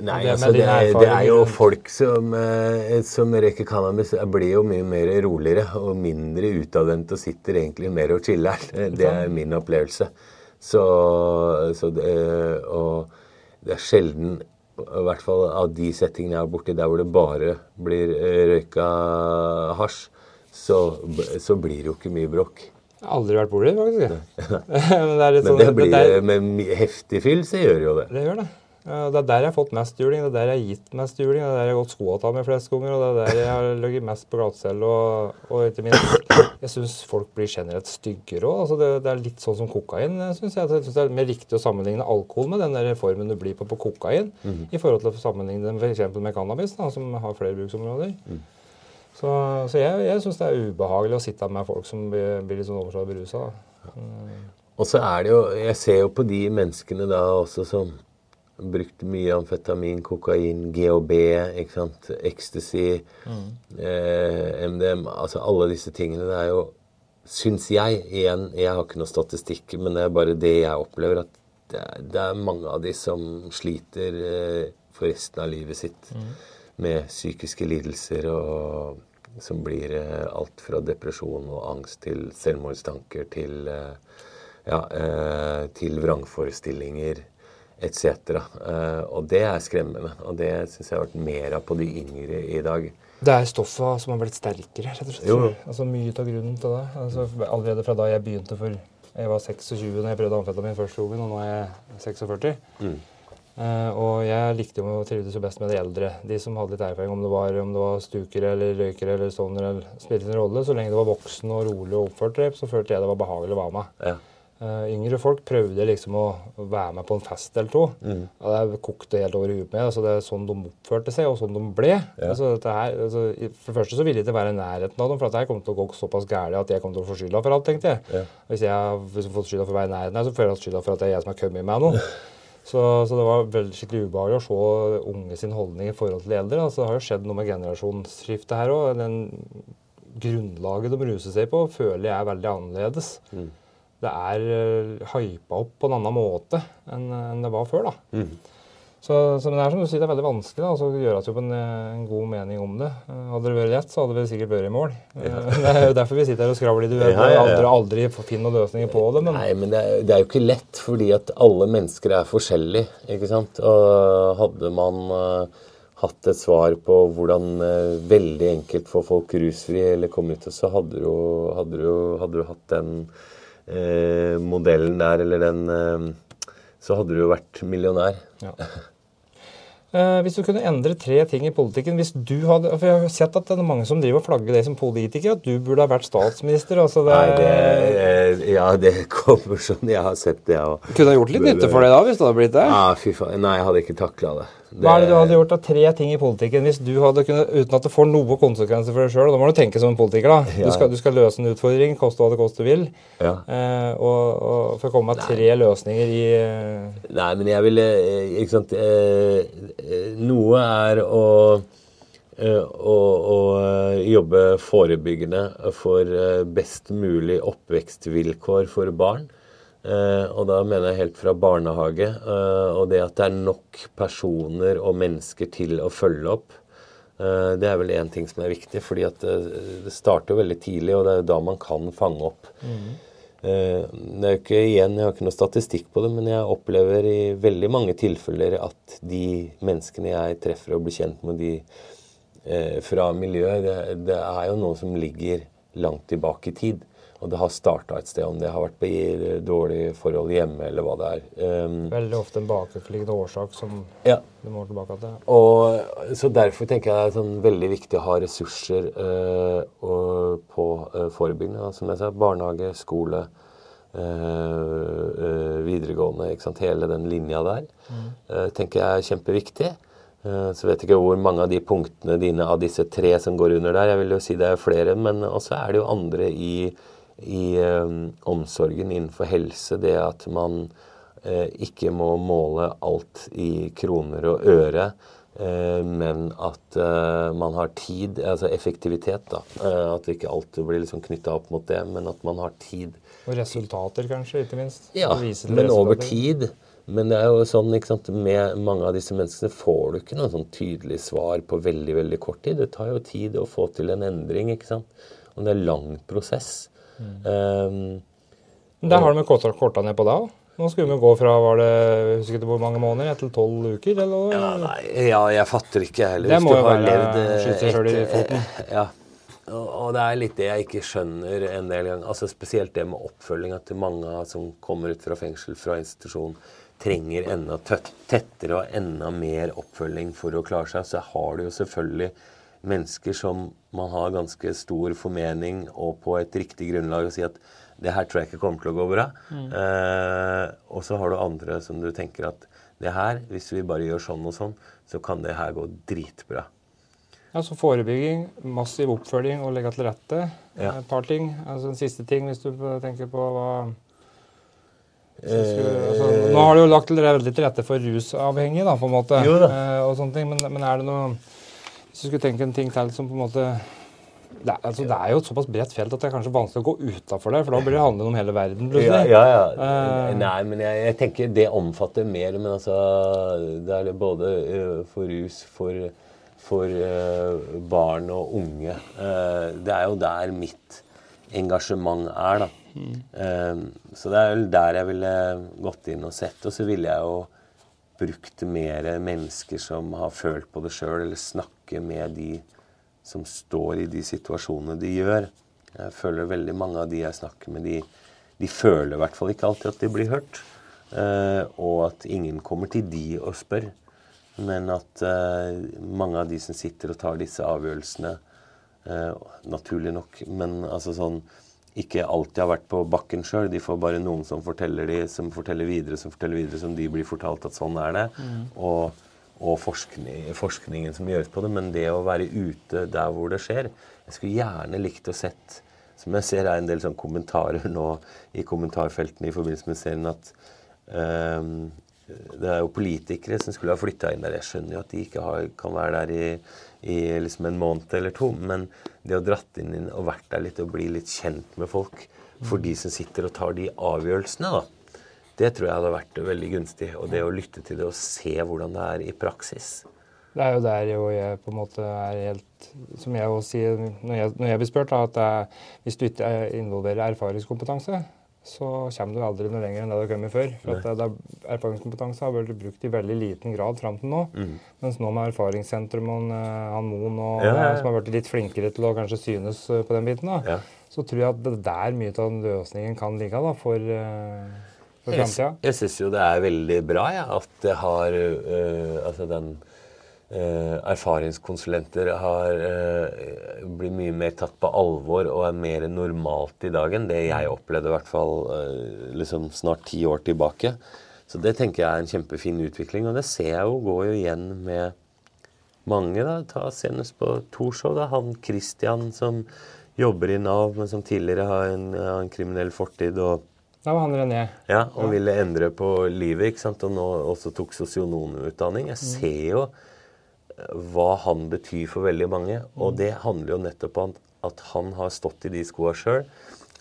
Nei, Det altså det er, det er jo folk som, eh, som røyker cannabis, eh, blir jo mye mer roligere og mindre utadvendt og sitter egentlig mer og chiller. Det er min opplevelse. Så, så det, og det er sjelden, i hvert fall av de settingene jeg har borti der hvor det bare blir eh, røyka hasj, så, så blir det jo ikke mye bråk. Jeg har aldri vært borti det, faktisk. Men det er litt Men sånn det blir, det, er- med heftig fyll, så gjør det jo det. det gjør det. Ja, Det er der jeg har fått mest juling, det er der jeg har gitt mest juling, det er der jeg har gått skoa av med flest ganger, og det er der jeg har ligget mest på glattcelle. Og, og ikke minst, jeg syns folk blir generelt styggere òg. Altså det, det er litt sånn som kokain. Synes jeg. jeg synes det er mer riktig å sammenligne alkohol med den der formen du blir på på kokain, i forhold til å sammenligne den eksempel med cannabis, da, som har flere bruksområder. Så, så jeg, jeg syns det er ubehagelig å sitte med folk som blir, blir litt sånn overstadig berusa. Og så er det jo Jeg ser jo på de menneskene da også som brukte mye amfetamin, kokain, GHB, ikke sant, ecstasy, eh, MDM Altså alle disse tingene. Det er jo Syns jeg igjen Jeg har ikke noe statistikk, men det er bare det jeg opplever. At det er, det er mange av de som sliter eh, for resten av livet sitt med psykiske lidelser og som blir eh, alt fra depresjon og angst til selvmordstanker til eh, ja, eh, til vrangforestillinger etc. Eh, og det er skremmende. Og det syns jeg har vært mer av på de yngre i dag. Det er stoffa som har blitt sterkere, rett og slett. Jo, jo. Altså Mye av grunnen til det. Altså, allerede fra da jeg begynte for Jeg var 26 da jeg prøvde amfetamin første gangen, og nå er jeg 46. Mm. Uh, og jeg likte jo trivdes jo best med de eldre. De som hadde litt erfaring, om det var, om det var stukere eller røykere eller stoner. eller spilte en rolle. Så lenge det var voksen og rolig og oppført rep, så følte jeg det var behagelig å være med. Ja. Eh, yngre folk prøvde liksom å være med på en fest eller to. Mm. Ja, det kokte helt over huet med. Altså, det er sånn de oppførte seg, og sånn de ble. Altså, dette her, altså, for det første så ville jeg ikke være i nærheten av dem, for at det her kom til å gå såpass galt at jeg kom til å få skylda for alt, tenkte jeg. Ja. Hvis jeg har fått skylda for å være i nærheten her, så føler jeg skylda for at det er jeg som har kommet med noe. Så, så det var veldig skikkelig ubehagelig å se unge sin holdning i forhold til eldre. Altså, det har jo skjedd noe med generasjonsskiftet her òg. Den grunnlaget de ruser seg på, føler jeg er veldig annerledes. Mm. Det er uh, hypa opp på en annen måte enn enn det var før. da. Mm. Så, så, men det er som du sier, det er veldig vanskelig da, altså, å gjøre seg opp en, en, god mening om det. Hadde det vært lett, så hadde vi sikkert vært i mål. Ja. Det er jo derfor vi sitter her og skravler i duell. Ja, ja, ja. Aldri, aldri finner noen løsninger på det. Men... Nei, men det er, det er, jo ikke lett, fordi at alle mennesker er forskjellige. ikke sant? Og hadde man hatt et svar på hvordan uh, veldig enkelt få folk rusfri eller komme ut, så hadde du, hadde du, hadde du hatt den uh, modellen der, eller den Så hadde du jo vært millionær. Ja. Eh, hvis du kunne endre tre ting i politikken hvis du hadde, for Jeg har sett at det er mange som driver og flagger deg som politiker, at du burde ha vært statsminister. Altså det, Nei, det, ja, det kommer sånn. Jeg har sett det. Og, kunne ha gjort litt nytte for deg da, hvis det hadde blitt det? Ja, fy faen. Nei, jeg hadde ikke takla det. Det... Hva er det du hadde gjort av tre ting i politikken hvis du hadde kunnet, uten at det får noe konsekvenser for deg sjøl? Da må du tenke som en politiker. da. Ja. Du, skal, du, skal, løse en utfordring, koste hva det koste vil. Ja. Eh, og, og, for å komme med tre løsninger i eh... Nei, men jeg ville eh, Ikke sant eh, eh, Noe er å å, jobbe forebyggende for best mulig oppvekstvilkår for barn. Uh, og da mener jeg helt fra barnehage. Uh, og det at det er nok personer og mennesker til å følge opp. Uh, det er vel én ting som er viktig, fordi at det, det starter veldig tidlig, og det er jo da man kan fange opp. Mm. det er jo ikke igjen, Jeg har ikke noe statistikk på det, men jeg opplever i veldig mange tilfeller at de menneskene jeg treffer og blir kjent med de fra miljøet, det, det er jo noe som ligger langt tilbake i tid. Og det har starta et sted, om det har vært på dårlige forhold hjemme eller hva det er. Um, Veldig ofte en bakenforliggende årsak som ja. du må tilbake til. Og, så Derfor tenker jeg det er sånn veldig viktig å ha ressurser uh, på uh, forebyggende. Som jeg sa, barnehage, skole, uh, videregående. ikke sant? Hele den linja der mm. tenker jeg er kjempeviktig. Så vet jeg ikke hvor mange av de punktene dine av disse tre som går under der. Jeg vil jo si det er flere, men også er det jo andre i i um, omsorgen innenfor helse, det at man uh, ikke må måle alt i kroner og øre, uh, men at man har tid, altså effektivitet, da. at ikke alt blir liksom knytta opp mot det, men at man har tid. Og resultater, kanskje, ikke minst? Ja, men over tid. Men det er jo sånn, ikke sant, med mange av disse menneskene får du ikke noe sånn tydelig svar på veldig veldig kort tid. Det tar jo tid å få til en endring. ikke sant? Og det er lang prosess. Mm. Um, Der har de korta, ned på deg òg. Nå skulle vi gå fra var det, husker ikke hvor mange måneder til tolv uker? eller? Ja, nei, ja, jeg fatter ikke heller. Det må jo være å skyte sjøl i foten. Ja. Og det er litt det jeg ikke skjønner en del ganger. Altså Spesielt det med oppfølging. At mange som kommer ut fra fengsel, fra institusjon, trenger enda tettere og enda mer oppfølging for å klare seg. Så har du jo selvfølgelig mennesker som man har ganske stor formening og på et riktig grunnlag å si at det her tror jeg ikke kommer til å gå bra. Mm. Eh, og så har du andre som du tenker at det her, hvis vi bare gjør sånn og sånn, så kan det her gå dritbra. Ja, så Forebygging, massiv oppfølging og legge til rette. Ja. Et par ting. Altså En siste ting, hvis du tenker på hva skulle, altså, Nå har du jo lagt veldig til rette for rusavhengige, da, på en måte. Jo da. Eh, og sånne ting, men, men er det noe hvis du skulle tenke en ting til som på en måte det er, altså, det er, jo et såpass bredt felt at det er kanskje vanskelig å gå utafor det. For da blir det handlet om hele verden. Ja, ja, ja. Uh, Nei, men jeg, jeg, tenker det omfatter mer. Men altså Det er både uh, for rus, for, for uh, barn og unge. det er jo der mitt engasjement er, da. Mm. så det er vel der jeg ville gått inn og sett. Og så ville jeg jo brukt mer mennesker som har følt på det sjøl, eller snakke med de som står i de situasjonene de gjør. Jeg føler veldig mange av de jeg snakker med, de, de føler i hvert fall ikke alltid at de blir hørt. Eh, og at ingen kommer til de og spør. Men at eh, mange av de som sitter og tar disse avgjørelsene, eh, naturlig nok Men altså sånn ikke alltid har vært på bakken sjøl. De får bare noen som forteller, de, som forteller videre, som forteller videre, som de blir fortalt at sånn er det. Mm. Og, og forskning, forskningen som gjøres på det. Men det å være ute der hvor det skjer Jeg skulle gjerne likt å sett Som jeg ser er en del sånn kommentarer nå i kommentarfeltene i forbindelse med serien at um, det er jo politikere som skulle ha flytta inn der. Jeg skjønner jo at de ikke har, kan være der i i liksom en måned eller to. Men det å dratt inn og vært der litt og bli litt kjent med folk for de som sitter og tar de avgjørelsene, da, Det tror jeg hadde vært veldig gunstig. Og det å lytte til det og se hvordan det er i praksis. Det er jo der jo jeg på en måte er helt Som jeg også sier når jeg, når jeg blir spurt, da, at er, hvis du ikke involverer erfaringskompetanse, så kommer du aldri noe lenger enn det du har kommet før. For at det, det, Erfaringskompetanse har vært brukt i veldig liten grad fram til nå. Mm. Mens nå med Erfaringssentrum og uh, han Moen, og, ja, ja, ja. som har blitt litt flinkere til å kanskje synes uh, på den biten, da, så tror jeg at det der mye av løsningen kan ligge da, for, uh, for framtida. Jeg, jeg syns jo det er veldig bra ja, at det har altså den Eh, erfaringskonsulenter har eh, blir mye mer tatt på alvor og er mer normalt i dag enn det jeg opplevde i hvert fall eh, liksom snart ti år tilbake. Så det tenker jeg er en kjempefin utvikling, og det ser jeg jo går jo igjen med mange. da, Ta senest på Torshov, da, han Christian som jobber i Nav, men som tidligere har en, har en kriminell fortid. og da var han René. Ja, og ja. ville endre på livet, ikke sant, og nå også tok sosionomutdanning. Jeg mm. ser jo hva han betyr for veldig mange. Og det handler jo nettopp om at han har stått i de skoa sjøl.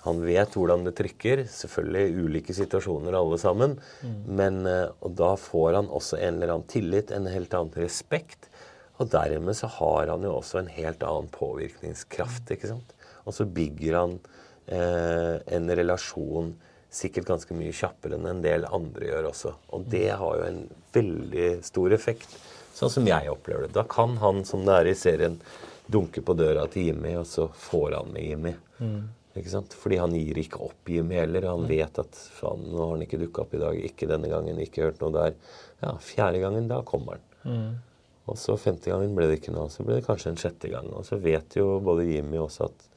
Han vet hvordan det trykker. Selvfølgelig ulike situasjoner alle sammen. Mm. Men eh, og da får han også en eller annen tillit, en helt annen respekt. Og dermed så har han jo også en helt annen påvirkningskraft. ikke sant? Og så bygger han eh, en relasjon sikkert ganske mye kjappere enn en del andre gjør også. Og det har jo en veldig stor effekt. Sånn som jeg opplever det. Da kan han, som det er i serien, dunke på døra til Jimmy, og så får han med Jimmy. Mm. Ikke sant? Fordi han gir ikke opp Jimmy heller. Han mm. vet at faen, nå har han ikke dukka opp i dag. Ikke denne gangen, ikke hørt noe der. Ja, fjerde gangen, da kommer han. Mm. Og så femte gangen ble det ikke noe. Så ble det kanskje en sjette gang. Og så vet jo både Jimmy også at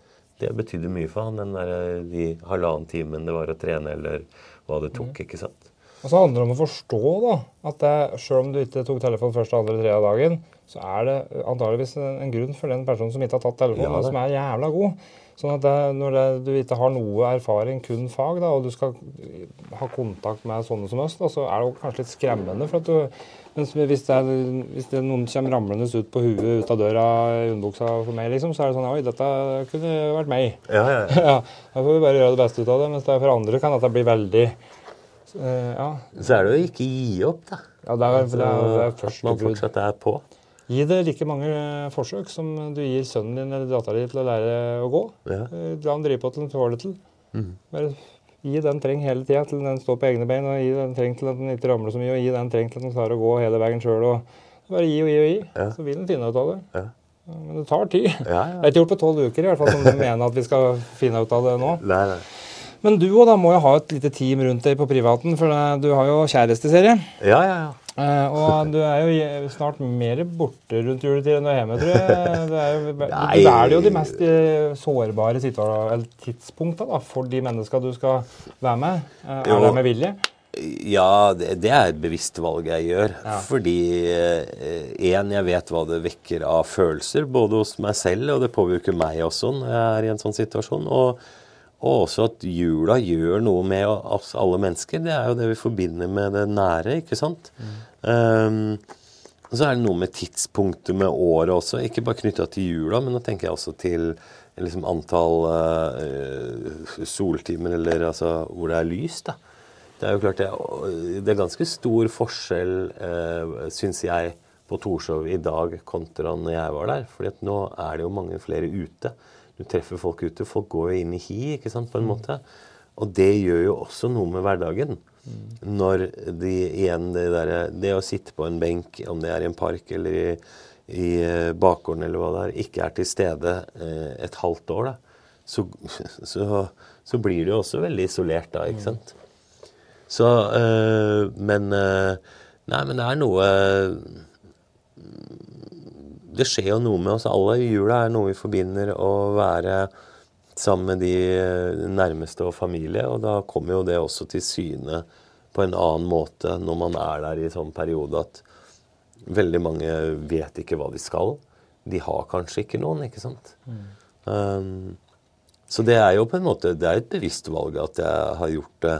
det betydde mye for han, den der, de halvannen timen det var å trene, eller hva det tok. Mm. ikke sant? Og så handler det om å forstå da, at det, selv om du ikke tok telefonen første, andre, tredje dagen, så er det antageligvis en grunn for den personen som ikke har tatt telefonen, ja, som er jævla god. Sånn at det, når det, du ikke har noe erfaring, kun fag, da, og du skal ha kontakt med sånne som oss, da, så er det kanskje litt skremmende. for at du, mens hvis, det er, hvis det noen kommer ramlende ut på huet ut av døra i underbuksa for meg, liksom, så er det sånn Oi, dette kunne vært meg. Ja, ja, ja. ja, Da får vi bare gjøre det beste ut av det. Mens det er for andre kan dette bli veldig Uh, ja. Så er det jo ikke gi opp, da. Ja, det er, altså, det er, det er først, at man fortsatt er på. Gi det like mange eh, forsøk som du gir sønnen din eller dattera di til å lære å gå. Ja. La han drive på til han får det til. Mm. Bare gi den treng hele tida til den står på egne bein, og gi den treng til at den ikke ramler så mye, og gi den treng til at den klarer å gå hele veien sjøl. Bare gi og gi og gi, ja. så vil den finne ut av det. Ja. Men det tar tid. Ja. Det er ikke gjort på tolv uker, i hvert fall som du mener at vi skal finne ut av det nå. Nei, nei. Men du òg må jo ha et lite team rundt deg på privaten, for du har jo kjæresteserie. Ja, ja, ja. Uh, og du er jo snart mer borte rundt juletid enn du er hjemme, tror jeg. Det er jo, du velger jo de mest eh, sårbare tidspunktene for de menneska du skal være med. Uh, er det med vilje? Ja, det, det, er et bevisst valg jeg gjør. Ja. Fordi én, uh, jeg vet hva det vekker av følelser, både hos meg selv, og det påvirker meg også når jeg er i en sånn situasjon. og og også at jula gjør noe med oss alle mennesker. Det er jo det vi forbinder med det nære, ikke sant. Mm. Um, og så er det noe med tidspunktet med året også. Ikke bare knytta til jula, men nå tenker jeg også til liksom, antall uh, soltimer eller altså, hvor det er lyst, da. Det er jo klart det, det er ganske stor forskjell, uh, syns jeg, på Torshov i dag kontra når jeg var der. fordi nå er det jo mange flere ute. Du treffer folk ute. Folk går jo inn i hi ikke sant, på en måte. Og det gjør jo også noe med hverdagen. Mm. Når de igjen det derre Det å sitte på en benk, om det er i en park eller i, i eh, bakgården eller hva det er, ikke er til stede eh, et halvt år, da, så, så, så, blir du jo også veldig isolert da, ikke sant. Så eh, Men eh, Nei, men det er noe det skjer jo noe med oss alle. Jula er noe vi forbinder å være sammen med de nærmeste og familie. Og da kommer jo det også til syne på en annen måte når man er der i en sånn periode at veldig mange vet ikke hva de skal. De har kanskje ikke noen, ikke sant. Mm. Um, så det er jo på en måte det er et bevisst valg at jeg har gjort det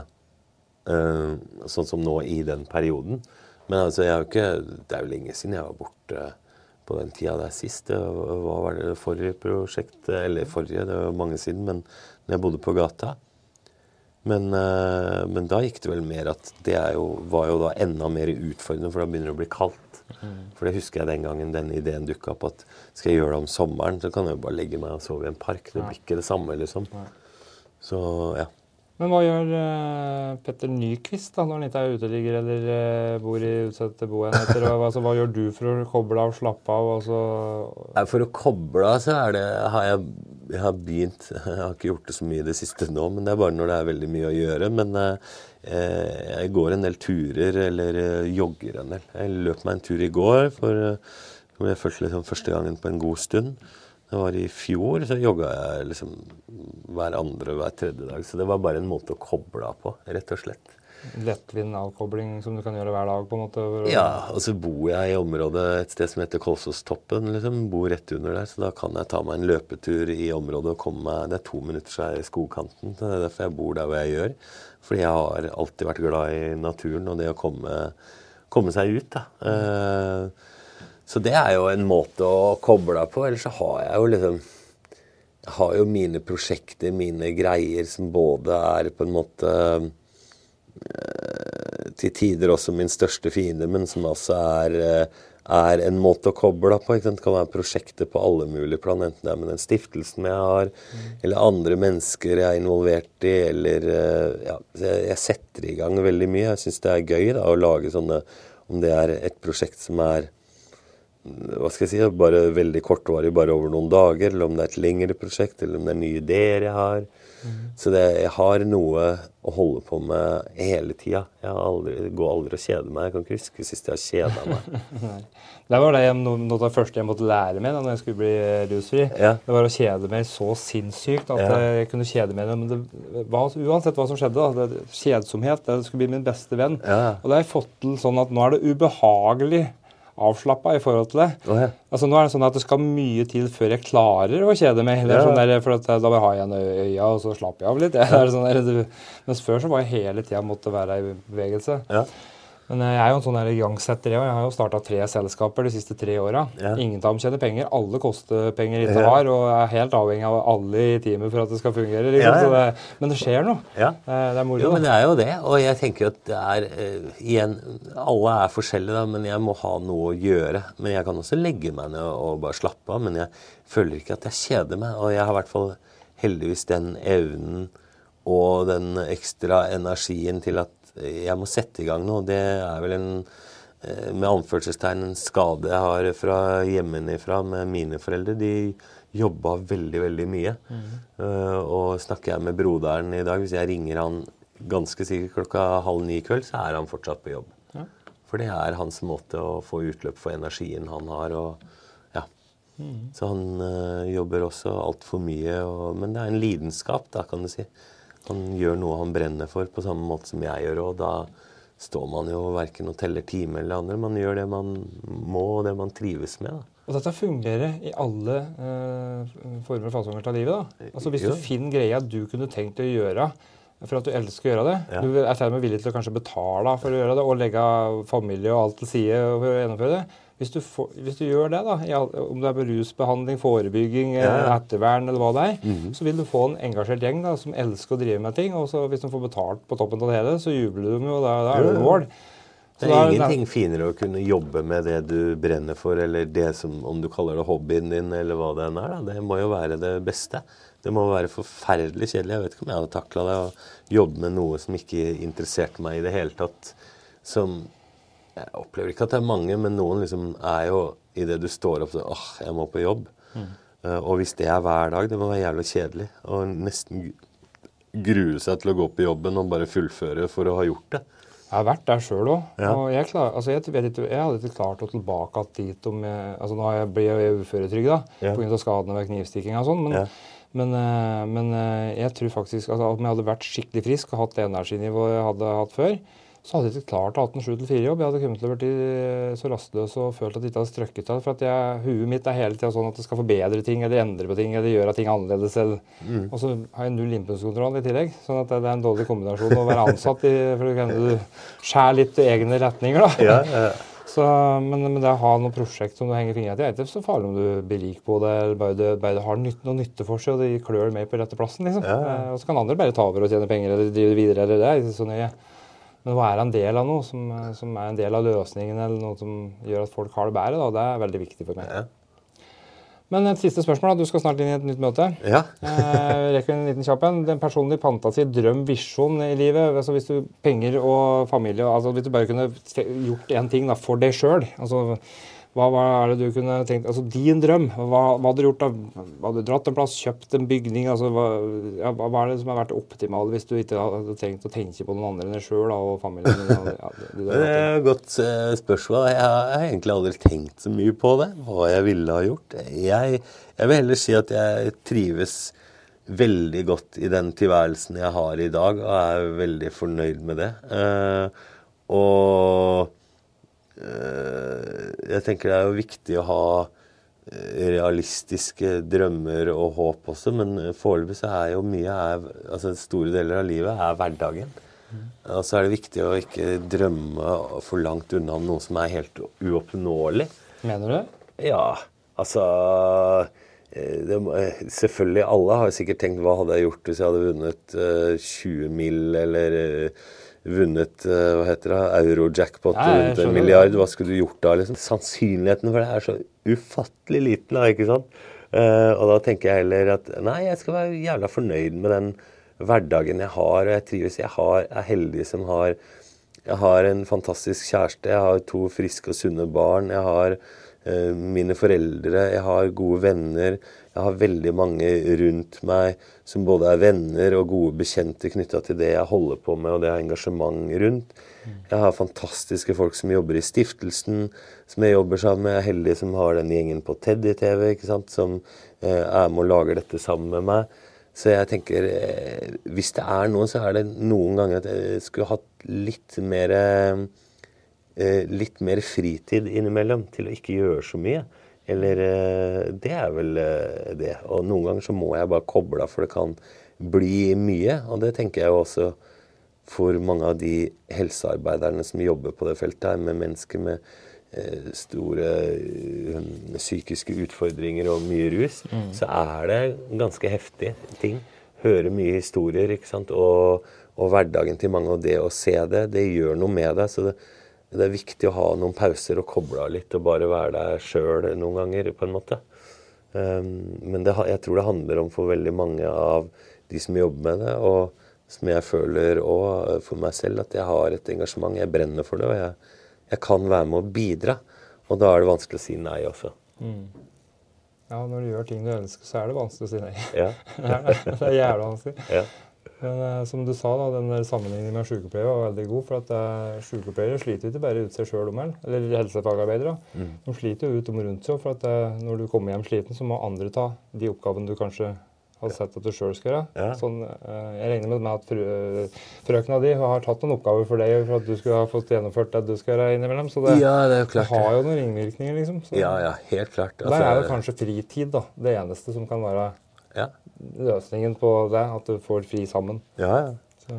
uh, sånn som nå i den perioden. Men altså, jeg har ikke, det er jo lenge siden jeg var borte på den tida der sist. Hva var det forrige prosjekt? Eller forrige, det var mange siden, men når jeg bodde på gata. Men, eh, men, da gikk det vel mer at det jo, var jo da enda mer utfordrende, for da begynner det å bli kaldt. Mm. For det husker jeg den gangen den ideen dukka opp at skal jeg gjøre det om sommeren, så kan jeg jo bare legge meg og sove i en park. Det blir ikke det samme, liksom. Så ja. Men hva gjør uh, Petter Nyquist da, når han ikke er uteligger eller uh, bor i utsatte boenheter? altså, hva gjør du for å koble av og slappe av? Altså? For å koble av så det, har jeg, jeg har begynt Jeg har ikke gjort det så mye i det siste nå, men det er bare når det er veldig mye å gjøre. Men uh, jeg går en del turer, eller jogger en del. Jeg løp meg en tur i går, for jeg først, liksom første gangen på en god stund. Det var i fjor, så jogga jeg liksom hver andre og hver tredje dag. Så det var bare en måte å koble av på, rett og slett. Lettvint avkobling som du kan gjøre hver dag? på en måte? Ja, og så bor jeg i området et sted som heter Kolsåstoppen. Liksom. Bor rett under der, så da kan jeg ta meg en løpetur i området og komme meg Det er to minutter så er jeg i skogkanten. så Det er derfor jeg bor der hvor jeg gjør. Fordi jeg har alltid vært glad i naturen og det å komme, komme seg ut. da. Eh, så det er jo en måte å koble av på. Ellers så har jeg jo liksom Jeg har jo mine prosjekter, mine greier, som både er på en måte eh, Til tider også min største fiende, men som altså er, eh, er en måte å koble av på. Det kan være prosjekter på alle mulige plan, enten det er med den stiftelsen jeg har, mm. eller andre mennesker jeg er involvert i, eller eh, ja, Jeg setter i gang veldig mye. Jeg syns det er gøy da, å lage sånne Om det er et prosjekt som er hva skal jeg si, bare veldig kortvarig, bare over noen dager, eller om det er et lengre prosjekt, eller om det er nye ideer jeg har. Mm. Så det, jeg har noe å holde på med hele tida. Jeg aldri, går aldri og kjeder meg. Jeg kan ikke huske sist jeg har kjeda meg. det var det noe av det første jeg måtte lære meg da jeg skulle bli rusfri. Ja. Det var å kjede meg så sinnssykt at ja. jeg kunne kjede meg. Men det uansett hva som skjedde, da, det, kjedsomhet det skulle bli min beste venn. Ja. Og det har jeg fått til sånn at nå er det ubehagelig avslappa i forhold til det. Oh, ja. Altså Nå er det sånn at det skal mye til før jeg klarer å kjede meg. Det er ja. sånn der, for at, Da bare har jeg en øya, og så slapper jeg av litt. Ja. Sånn der, mens før så var jeg hele tida måtte være i bevegelse. Ja. Men jeg er jo en sånn igangsetter. Jeg har jo starta tre selskaper de siste tre åra. Ja. Ingen av dem tjener penger. Alle koster penger ikke har, og er helt avhengig av alle i teamet for at det skal fungere. Liksom. Ja, ja. Det, men det skjer noe. Det, det, er moro. Jo, men det er jo det. Og jeg tenker at det er uh, Igjen, alle er forskjellige, da, men jeg må ha noe å gjøre. Men jeg kan også legge meg ned og bare slappe av. Men jeg føler ikke at jeg kjeder meg. Og jeg har i hvert fall heldigvis den evnen og den ekstra energien til at jeg må sette i gang noe. Det er vel en eh, med anførselstegn en skade jeg har fra hjemmefra med mine foreldre. De jobba veldig, veldig mye. Mm. Uh, og snakker jeg med broderen i dag, hvis jeg ringer han ganske sikkert klokka halv ni i kveld, så er han fortsatt på jobb. Ja. For det er hans måte å få utløp for energien han har. og ja. Mm. Så han uh, jobber også altfor mye. Og, men det er en lidenskap, da, kan du si. Han gjør noe han brenner for, på samme måte som jeg gjør. Og da står man jo verken og teller timer eller andre. Man gjør det man må, og det man trives med. da. Og dette fungerer i alle eh, former og fasonger av livet. da. Altså Hvis du finner greia du kunne tenkt å gjøre for at du elsker å gjøre det, ja. du er til og med villig til å kanskje betale for å gjøre det, og legge familie og alt til side for å gjennomføre det, hvis du, får, hvis du, gjør det, da, om det er rusbehandling, forebygging, ja, ja. ettervern eller hva det er, mm -hmm. så vil du få en engasjert gjeng da, som elsker å drive med ting. Og så hvis de får betalt på toppen av det hele, så jubler de jo, da, da er det mål. det er ingenting finere å kunne jobbe med det du brenner for, eller det som, om du kaller det hobbyen din, eller hva det enn er. Da. Det må jo være det beste. Det må være forferdelig kjedelig. Jeg vet ikke om jeg hadde takla det å jobbe med noe som ikke interesserte meg i det hele tatt. Som jeg opplever ikke at det er mange, men noen liksom er jo idet du står opp sånn åh, jeg må på jobb. Mm. Uh, og hvis det er hver dag, det må være jævlig kjedelig. Og nesten grue seg til å gå på jobben og bare fullføre for å ha gjort det. Jeg har vært der sjøl òg. Ja. Og jeg, klar, altså jeg, jeg, jeg hadde ikke klart å tilbake dit om jeg, altså Nå blir jeg uføretrygd ja. pga. skadene ved knivstikking og sånn. Men, ja. men, eh, men, eh, jeg tror faktisk altså, om jeg hadde vært skikkelig frisk og hatt det energinivået jeg hadde hatt før, så hadde jeg ikke klart å ha en 7-4-jobb. Jeg hadde kommet til å bli så rastløs og følt at jeg ikke hadde strøkket av. For at jeg, huet mitt er hele tida sånn at det skal forbedre ting eller endre på ting eller gjøre ting annerledes. Mm. Og så har jeg null impulskontroll i tillegg. Sånn at det er en dårlig kombinasjon å være ansatt i, for du kan skjære litt egne retninger. da. Ja, ja. Så, men, men det å ha noe prosjekt som du henger fingrene til, er ikke så farlig om du blir rik på det, eller bare det, bare det har nytt, noe nytte for seg, og det klør mer på rette plassen. liksom. Ja. Eh, og så kan andre bare ta over og tjene penger eller drive videre, eller det er ikke så nøye. Men å være en del av noe som, som er en del av løsningen, eller noe som gjør at folk har det bedre, da, det er veldig viktig for meg. Ja. Men et siste spørsmål. da, Du skal snart inn i et nytt møte. Ja. Eh, rekker en liten kjapp en. Den personlige fantasi, drøm, visjon i livet. altså Hvis du penger og familie altså Hvis du bare kunne gjort én ting da, for deg sjøl altså, hva, hva er det du kunne tenkt Altså din drøm. Hva, hva hadde du gjort da? Hadde du dratt en plass, kjøpt en bygning? altså Hva, ja, hva er det som har vært optimalt hvis du ikke hadde trengt å tenke på noen andre enn deg sjøl og familien din? Ja, det, det, er et godt eh, spørsmål. Jeg har egentlig aldri tenkt så mye på det, hva jeg ville ha gjort. Jeg, jeg vil heller si at jeg trives veldig godt i den tilværelsen jeg har i dag, og er veldig fornøyd med det. Eh, og jeg tenker det er jo viktig å ha eh, realistiske drømmer og håp også, men foreløpig så er jo mye er, altså Store deler av livet er hverdagen. Og så er det viktig å ikke drømme for langt unna noe som er helt uoppnåelig. Mener du? Ja, altså eh, det, eh, Selvfølgelig, alle har sikkert tenkt hva hadde jeg gjort hvis jeg hadde vunnet eh, 20 mill. eller eh, vunnet eh, hva heter det, euro-jackpot rundt en milliard. Hva skulle du gjort da? liksom? Sannsynligheten for det er så ufattelig liten. da, ikke sant? Uh, og da tenker jeg heller at nei, jeg skal være jævla fornøyd med den hverdagen jeg har, og jeg trives. Jeg har, er heldig som har jeg har en fantastisk kjæreste, jeg har to friske og sunne barn. Jeg har uh, mine foreldre, jeg har gode venner. Jeg har veldig mange rundt meg som både er venner og gode bekjente knytta til det jeg holder på med, og det jeg har engasjement rundt. Jeg har fantastiske folk som jobber i stiftelsen, som jeg jobber sammen med. Jeg er heldig som har den gjengen på Teddy-TV, som eh, er med og lager dette sammen med meg. Så jeg tenker eh, Hvis det er noe, så er det noen ganger at jeg skulle hatt litt mer eh, Litt mer fritid innimellom til å ikke gjøre så mye. Eller eh, Det er vel eh, det. Og noen ganger så må jeg bare koble av, for det kan bli mye. Og det tenker jeg jo også for mange av de helsearbeiderne som jobber på det feltet her, med mennesker med eh, store psykiske utfordringer og mye rus, så er det ganske heftige ting. Høre mye historier, ikke sant. Og, og hverdagen til mange, og det å se det, det gjør noe med deg. Så det, det er viktig å ha noen pauser og koble av litt, og bare være deg sjøl noen ganger, på en måte. Um, men det, jeg tror det handler om for veldig mange av de som jobber med det, og som jeg føler òg for meg selv, at jeg har et engasjement. Jeg brenner for det, og jeg, jeg kan være med å bidra. Og da er det vanskelig å si nei også. Ja, når du gjør ting du ønsker, så er det vanskelig å si nei. Ja. Er. Det er jævla vanskelig. ja. Men eh, som du sa, da, den der sammenligningen med sykepleiere var veldig god. For at eh, sykepleiere sliter ikke bare ut seg sjøl om kvelden, eller helsefagarbeidere. Mm. De sliter jo ut om rundt seg. For at eh, når du kommer hjem sliten, så må andre ta de oppgavene du kanskje har sett at du sjøl skal gjøre. Ja. Sånn, eh, jeg regner med at frø, frøkna di har tatt noen oppgaver for deg for at du skulle ha fått gjennomført det du skal gjøre innimellom. Så det, ja, det jo det har jo noen ringvirkninger, liksom. Så, Ja, ja, helt klart. Der er jo Altså, kanskje fritid da, det eneste som kan være. Løsningen på det. At du får fri sammen. ja, ja. Så.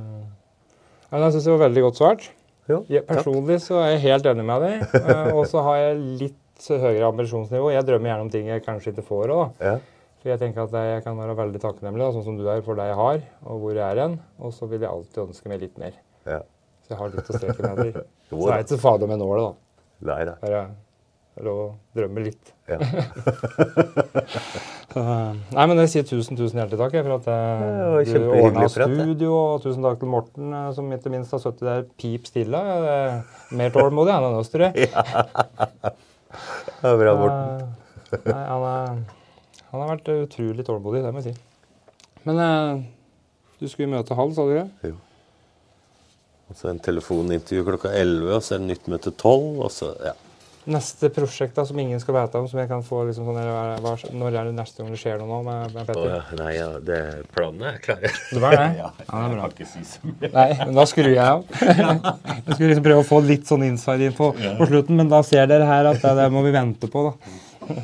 Ja, jeg syns det var veldig godt svart. Jo, personlig så er jeg helt enig med deg. eh, Og så har jeg litt høyere ambisjonsnivå. Jeg drømmer gjerne om ting jeg kanskje ikke får òg. Ja. For jeg tenker at jeg kan være veldig takknemlig, da, sånn som du er, for det jeg har, og hvor jeg er hen. Og så vil jeg alltid ønske meg litt mer. ja. Så jeg har litt å streke meg etter. Så jeg er ikke så farlig med nålet, da. Nei da. Bare lov å drømme litt. Ja. Så, nei, men jeg sier tusen, tusen hjertelig takk for at jeg, eh, du kjempehyggelig ordna studio. Og tusen takk til Morten, eh, som ikke minst har sittet der pip stille. Er Mer tålmodig enn tror jeg. Det var bra, Morten. Eh, Nei, han, er, han har vært utrolig tålmodig, det må jeg si. Men eh, du skulle møte halv, sa du ikke? Jo. Og så en telefonintervju klokka 11, og så er det nytt møte 12, og så Ja. Neste prosjekt da, som ingen skal vite om, som jeg kan få liksom sånn, eller hva- Når er det neste gang det skjer noe nå med, med Petter? ja. Nei, ja, det, planene er klare. Det var det? Ja, Ja, det er bra. kan ikke si så mye. Nei, men da skrur jeg av. jeg skulle liksom prøve å få litt sånn på, på slutten, men da ser dere her at det, det må vi vente på. da.